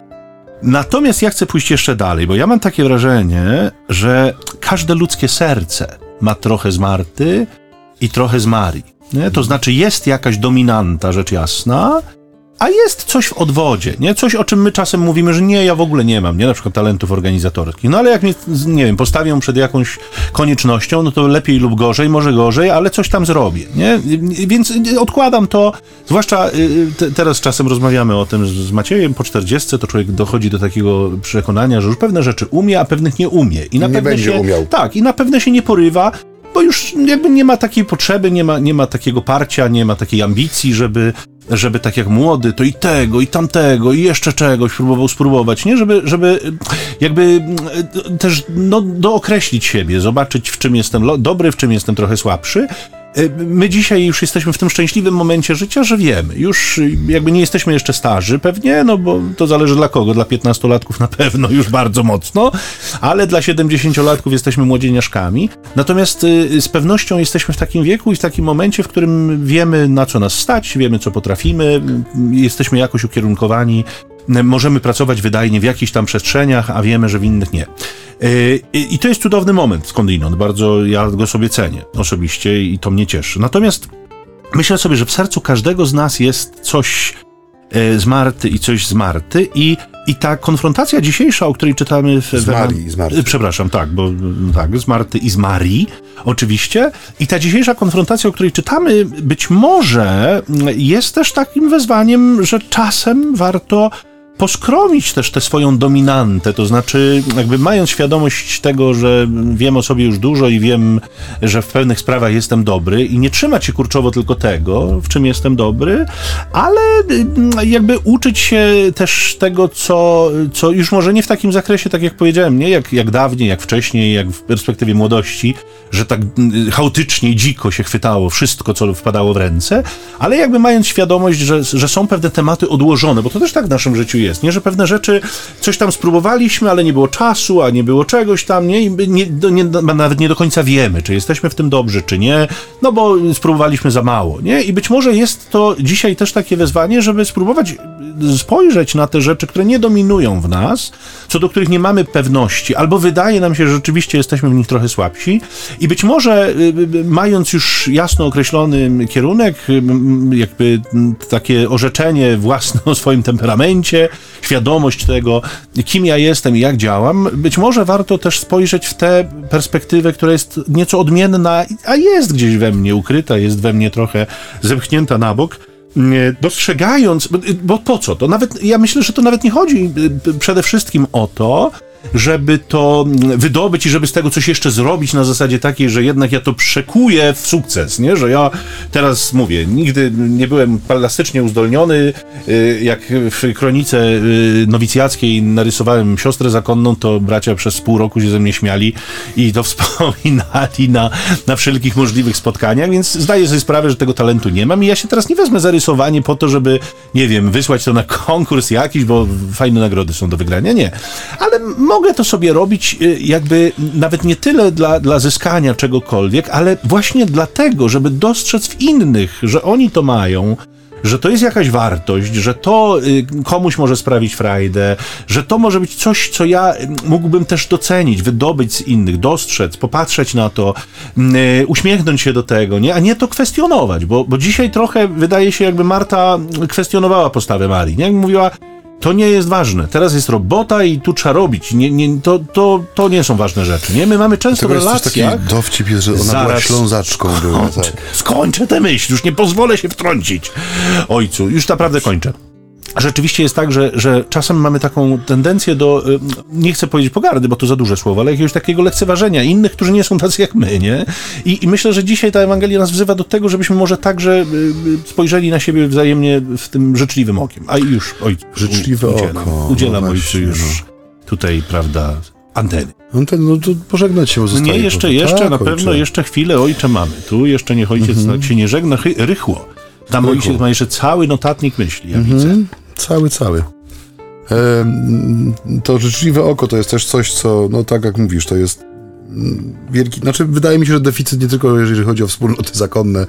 Natomiast ja chcę pójść jeszcze dalej, bo ja mam takie wrażenie, że każde ludzkie serce ma trochę z Marty i trochę z Marii. Nie? To znaczy jest jakaś dominanta, rzecz jasna, a jest coś w odwodzie, nie? Coś, o czym my czasem mówimy, że nie, ja w ogóle nie mam, nie? Na przykład talentów organizatorskich. No ale jak mnie, nie wiem, postawią przed jakąś koniecznością, no to lepiej lub gorzej, może gorzej, ale coś tam zrobię, nie? Więc odkładam to, zwłaszcza y, te, teraz czasem rozmawiamy o tym z Maciejem, po 40 to człowiek dochodzi do takiego przekonania, że już pewne rzeczy umie, a pewnych nie umie. I na nie pewne będzie się, umiał. Tak, i na pewne się nie porywa, bo już jakby nie ma takiej potrzeby, nie ma, nie ma takiego parcia, nie ma takiej ambicji, żeby, żeby tak jak młody, to i tego, i tamtego, i jeszcze czegoś próbował spróbować, nie? Żeby, żeby jakby mm, też no, dookreślić siebie, zobaczyć w czym jestem dobry, w czym jestem trochę słabszy my dzisiaj już jesteśmy w tym szczęśliwym momencie życia, że wiemy. Już jakby nie jesteśmy jeszcze starzy, pewnie, no bo to zależy dla kogo. Dla 15-latków na pewno już bardzo mocno, ale dla 70-latków jesteśmy młodzieniaszkami. Natomiast y, z pewnością jesteśmy w takim wieku i w takim momencie, w którym wiemy na co nas stać, wiemy co potrafimy, jesteśmy jakoś ukierunkowani możemy pracować wydajnie w jakichś tam przestrzeniach, a wiemy, że w innych nie. Yy, I to jest cudowny moment skądinąd. Bardzo ja go sobie cenię osobiście i to mnie cieszy. Natomiast myślę sobie, że w sercu każdego z nas jest coś e, z Marty i coś z Marty i, i ta konfrontacja dzisiejsza, o której czytamy w... Z Marii, z Marty. Przepraszam, tak, bo tak, z Marty i z Marii, oczywiście. I ta dzisiejsza konfrontacja, o której czytamy, być może jest też takim wezwaniem, że czasem warto poskromić też tę swoją dominantę, to znaczy jakby mając świadomość tego, że wiem o sobie już dużo i wiem, że w pewnych sprawach jestem dobry i nie trzymać się kurczowo tylko tego, w czym jestem dobry, ale mm, jakby uczyć się też tego, co, co już może nie w takim zakresie, tak jak powiedziałem, nie jak, jak dawniej, jak wcześniej, jak w perspektywie młodości, że tak mm, chaotycznie, dziko się chwytało wszystko, co wpadało w ręce, ale jakby mając świadomość, że, że są pewne tematy odłożone, bo to też tak w naszym życiu jest, nie? Że pewne rzeczy, coś tam spróbowaliśmy, ale nie było czasu, a nie było czegoś tam, nie? I nie, nie, nawet nie do końca wiemy, czy jesteśmy w tym dobrzy, czy nie, no bo spróbowaliśmy za mało, nie? I być może jest to dzisiaj też takie wezwanie, żeby spróbować spojrzeć na te rzeczy, które nie dominują w nas, co do których nie mamy pewności, albo wydaje nam się, że rzeczywiście jesteśmy w nich trochę słabsi. I być może y, y, mając już jasno określony kierunek, y, jakby takie orzeczenie własne o swoim temperamencie, świadomość tego, kim ja jestem i jak działam, być może warto też spojrzeć w tę perspektywę, która jest nieco odmienna, a jest gdzieś we mnie ukryta, jest we mnie trochę zepchnięta na bok, dostrzegając, bo po co to? Nawet, ja myślę, że to nawet nie chodzi przede wszystkim o to, żeby to wydobyć i żeby z tego coś jeszcze zrobić na zasadzie takiej, że jednak ja to przekuję w sukces, nie? Że ja teraz mówię, nigdy nie byłem plastycznie uzdolniony, y, jak w kronice y, nowicjackiej narysowałem siostrę zakonną, to bracia przez pół roku się ze mnie śmiali i to wspominali na, na wszelkich możliwych spotkaniach, więc zdaję sobie sprawę, że tego talentu nie mam i ja się teraz nie wezmę za rysowanie po to, żeby, nie wiem, wysłać to na konkurs jakiś, bo fajne nagrody są do wygrania, nie. Ale mogę to sobie robić y, jakby nawet nie tyle dla, dla zyskania czegokolwiek, ale właśnie dlatego, żeby dostrzec w innych, że oni to mają, że to jest jakaś wartość, że to y, komuś może sprawić frajdę, że to może być coś, co ja y, mógłbym też docenić, wydobyć z innych, dostrzec, popatrzeć na to, uśmiechnąć się do tego, nie? a nie to kwestionować, bo, bo dzisiaj trochę wydaje się, jakby Marta kwestionowała postawę Marii, nie? Mówiła, to nie jest ważne. Teraz jest robota i tu trzeba robić. Nie, nie, to, to, to nie są ważne rzeczy. Nie? My mamy często w relacjach... Taki dowcip jest, że ona zaraz była ślązaczką. Była, tak. Skończę tę myśl, już nie pozwolę się wtrącić. Ojcu, już naprawdę kończę rzeczywiście jest tak, że, że czasem mamy taką tendencję do, y, nie chcę powiedzieć pogardy, bo to za duże słowo, ale jakiegoś takiego lekceważenia innych, którzy nie są tacy jak my, nie? I, i myślę, że dzisiaj ta Ewangelia nas wzywa do tego, żebyśmy może także y, y, spojrzeli na siebie wzajemnie w tym życzliwym okiem. A już, ojcu, Życzliwe udzielam, oko. Udzielam no ojcu już no. tutaj, prawda, anteny. Anteny, no to pożegnać się zostaje. Nie, jeszcze, jeszcze, tak, na ojcze. pewno jeszcze chwilę ojcze mamy. Tu jeszcze niech ojciec -hmm. tak się nie żegna rychło. Tam ojciec ma jeszcze cały notatnik myśli, ja -hmm. widzę. Cały, cały. to życzliwe oko to jest też coś, co, no tak jak mówisz, to jest mm, wielki, znaczy wydaje mi się, że deficyt nie tylko jeżeli chodzi o wspólnoty zakonne,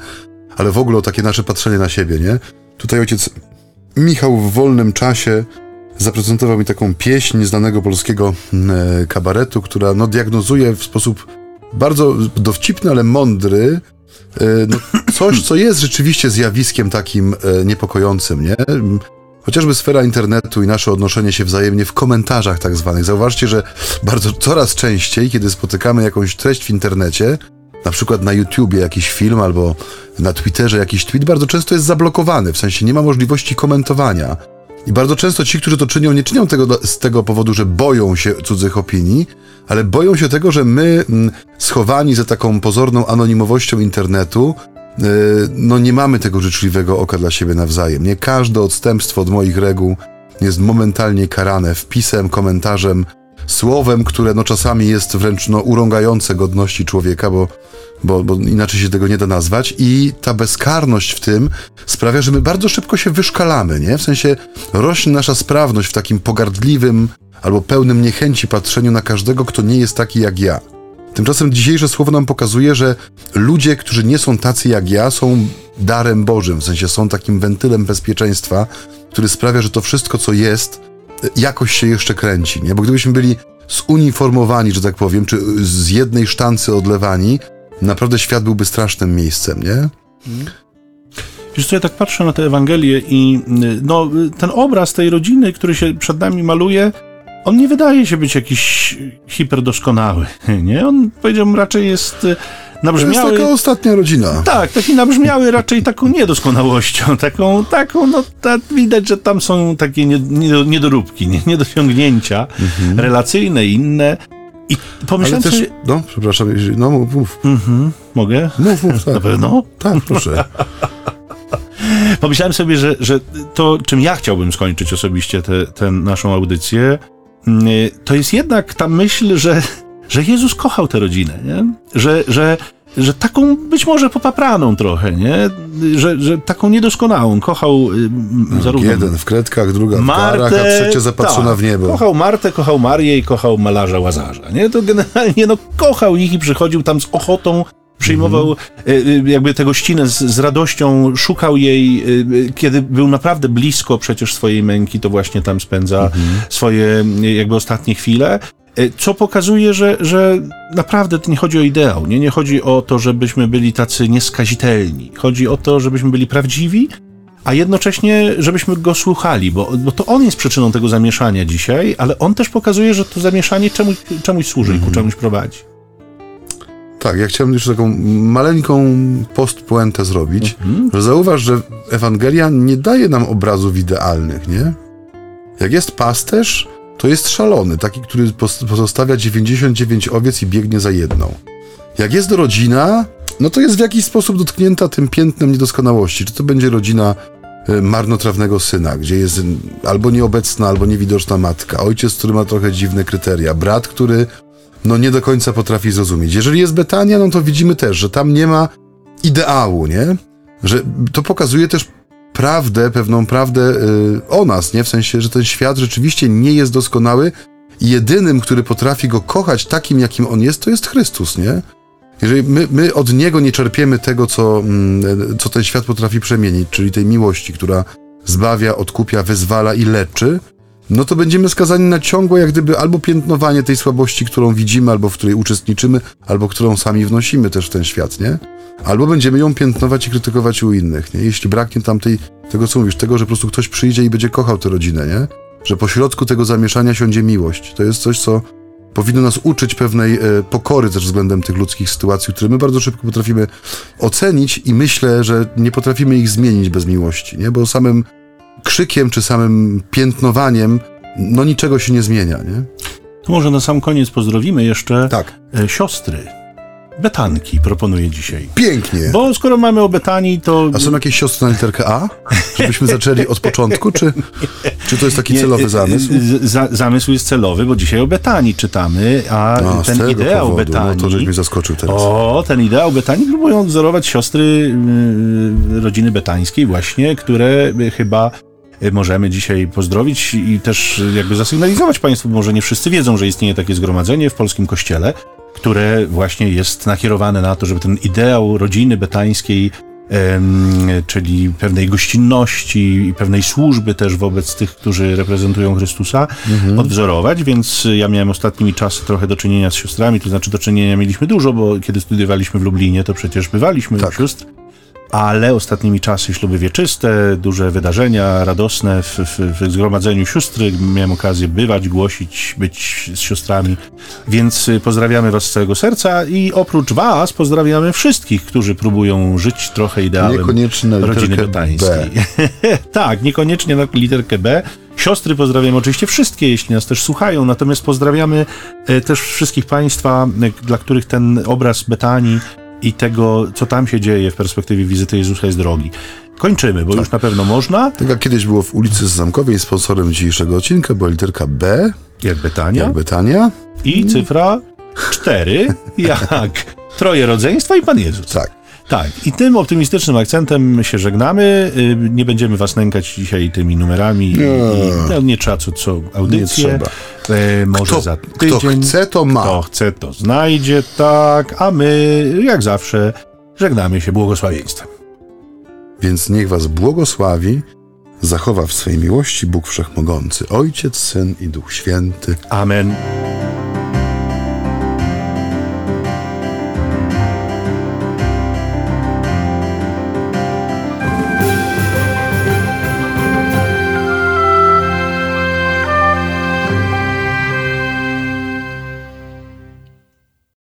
ale w ogóle o takie nasze patrzenie na siebie, nie? Tutaj ojciec Michał w wolnym czasie zaprezentował mi taką pieśń znanego polskiego mm, e, kabaretu, która no, diagnozuje w sposób bardzo dowcipny, ale mądry e, no, coś, co jest rzeczywiście zjawiskiem takim e, niepokojącym, nie? Chociażby sfera internetu i nasze odnoszenie się wzajemnie w komentarzach tak zwanych. Zauważcie, że bardzo coraz częściej, kiedy spotykamy jakąś treść w internecie, na przykład na YouTubie jakiś film albo na Twitterze jakiś tweet, bardzo często jest zablokowany, w sensie nie ma możliwości komentowania. I bardzo często ci, którzy to czynią, nie czynią tego z tego powodu, że boją się cudzych opinii, ale boją się tego, że my, mm, schowani za taką pozorną anonimowością internetu, no nie mamy tego życzliwego oka dla siebie nawzajem. Nie każde odstępstwo od moich reguł jest momentalnie karane wpisem, komentarzem, słowem, które no czasami jest wręcz no, urągające godności człowieka, bo, bo, bo inaczej się tego nie da nazwać. I ta bezkarność w tym sprawia, że my bardzo szybko się wyszkalamy, nie? W sensie rośnie nasza sprawność w takim pogardliwym albo pełnym niechęci patrzeniu na każdego, kto nie jest taki jak ja. Tymczasem dzisiejsze słowo nam pokazuje, że ludzie, którzy nie są tacy jak ja, są darem Bożym, w sensie są takim wentylem bezpieczeństwa, który sprawia, że to wszystko, co jest, jakoś się jeszcze kręci, nie? Bo gdybyśmy byli zuniformowani, że tak powiem, czy z jednej sztancy odlewani, naprawdę świat byłby strasznym miejscem, nie? Wiesz co, ja tak patrzę na tę Ewangelię i y, no, ten obraz tej rodziny, który się przed nami maluje, on nie wydaje się być jakiś hiperdoskonały, nie? On, powiedziałbym, raczej jest y, nabrzmiały... To jest taka ostatnia rodzina. Tak, taki nabrzmiały raczej taką niedoskonałością, taką, taką, no ta, widać, że tam są takie niedoróbki, niedociągnięcia mhm. relacyjne i inne. I pomyślałem też, sobie... No, przepraszam, no mów. mów. Mhm, mogę? Mów, mów, tak. Na pewno? Tak, proszę. pomyślałem sobie, że, że to, czym ja chciałbym skończyć osobiście tę naszą audycję, to jest jednak ta myśl, że, że Jezus kochał tę rodzinę, nie? Że, że, że taką być może popapraną trochę, nie? Że, że taką niedoskonałą. Kochał no, zarówno... Jeden w kredkach, druga w Martę, karach, a trzecia zapatrzona tak, w niebo. Kochał Martę, kochał Marię i kochał malarza Łazarza, nie? To generalnie, no, kochał ich i przychodził tam z ochotą przyjmował mm. jakby tę gościnę z, z, radością, szukał jej, kiedy był naprawdę blisko przecież swojej męki, to właśnie tam spędza mm. swoje jakby ostatnie chwile. Co pokazuje, że, że naprawdę to nie chodzi o ideał, nie? nie chodzi o to, żebyśmy byli tacy nieskazitelni. Chodzi o to, żebyśmy byli prawdziwi, a jednocześnie, żebyśmy go słuchali, bo, bo to on jest przyczyną tego zamieszania dzisiaj, ale on też pokazuje, że to zamieszanie czemuś, czemuś służy mm. i ku mhm. czemuś prowadzi. Tak, ja chciałem jeszcze taką maleńką postpuentę zrobić, mhm. że zauważ, że Ewangelia nie daje nam obrazów idealnych, nie? Jak jest pasterz, to jest szalony, taki, który pozostawia 99 owiec i biegnie za jedną. Jak jest rodzina, no to jest w jakiś sposób dotknięta tym piętnem niedoskonałości. Czy to będzie rodzina e, marnotrawnego syna, gdzie jest albo nieobecna, albo niewidoczna matka, ojciec, który ma trochę dziwne kryteria, brat, który no nie do końca potrafi zrozumieć. Jeżeli jest Betania, no to widzimy też, że tam nie ma ideału, nie? Że to pokazuje też prawdę, pewną prawdę y, o nas, nie? W sensie, że ten świat rzeczywiście nie jest doskonały i jedynym, który potrafi go kochać takim, jakim on jest, to jest Chrystus, nie? Jeżeli my, my od Niego nie czerpiemy tego, co, mm, co ten świat potrafi przemienić, czyli tej miłości, która zbawia, odkupia, wyzwala i leczy, no to będziemy skazani na ciągłe, jak gdyby, albo piętnowanie tej słabości, którą widzimy, albo w której uczestniczymy, albo którą sami wnosimy też w ten świat, nie? Albo będziemy ją piętnować i krytykować u innych, nie? Jeśli braknie tam tej, tego, co mówisz, tego, że po prostu ktoś przyjdzie i będzie kochał tę rodzinę, nie? Że po środku tego zamieszania siądzie miłość. To jest coś, co powinno nas uczyć pewnej e, pokory też względem tych ludzkich sytuacji, które my bardzo szybko potrafimy ocenić i myślę, że nie potrafimy ich zmienić bez miłości, nie? Bo samym krzykiem czy samym piętnowaniem no niczego się nie zmienia, nie? To może na sam koniec pozdrowimy jeszcze tak. E, siostry. Betanki proponuję dzisiaj. Pięknie. Bo skoro mamy o Betanii, to... A są jakieś siostry na literkę A? Żebyśmy zaczęli od początku, czy, czy to jest taki celowy zamysł? Za, zamysł jest celowy, bo dzisiaj o Betanii czytamy, a no, ten ideał powodu, Betanii... No to żeś mnie zaskoczył teraz. O, ten ideał Betanii próbują wzorować siostry y, rodziny betańskiej właśnie, które chyba y, możemy dzisiaj pozdrowić i też jakby zasygnalizować Państwu, może nie wszyscy wiedzą, że istnieje takie zgromadzenie w polskim kościele, które właśnie jest nakierowane na to, żeby ten ideał rodziny betańskiej, czyli pewnej gościnności i pewnej służby też wobec tych, którzy reprezentują Chrystusa, mhm. odwzorować, więc ja miałem ostatnimi czasy trochę do czynienia z siostrami, to znaczy do czynienia mieliśmy dużo, bo kiedy studiowaliśmy w Lublinie, to przecież bywaliśmy tak. u sióstr ale ostatnimi czasy śluby wieczyste, duże wydarzenia radosne w, w, w zgromadzeniu sióstry. Miałem okazję bywać, głosić, być z siostrami, więc y, pozdrawiamy Was z całego serca i oprócz Was pozdrawiamy wszystkich, którzy próbują żyć trochę ideałem niekoniecznie rodziny betańskiej. tak, niekoniecznie na literkę B. Siostry pozdrawiamy oczywiście wszystkie, jeśli nas też słuchają, natomiast pozdrawiamy y, też wszystkich Państwa, y, dla których ten obraz Betanii i tego, co tam się dzieje w perspektywie wizyty Jezusa jest drogi. Kończymy, bo tak. już na pewno można. Tak jak kiedyś było w ulicy Zamkowej, sponsorem dzisiejszego odcinka była literka B. Jak Betania. Jak Betania. I cyfra 4, jak Troje Rodzeństwa i Pan Jezus. Tak. Tak, i tym optymistycznym akcentem się żegnamy. Y, nie będziemy was nękać dzisiaj tymi numerami. Nie, no, nie trzeba co, co audycję. Nie trzeba. E, może kto, za tydzień. Kto chce, to ma. Kto chce, to znajdzie, tak. A my, jak zawsze, żegnamy się błogosławieństwem. Więc niech was błogosławi, zachowa w swej miłości Bóg Wszechmogący, Ojciec, Syn i Duch Święty. Amen.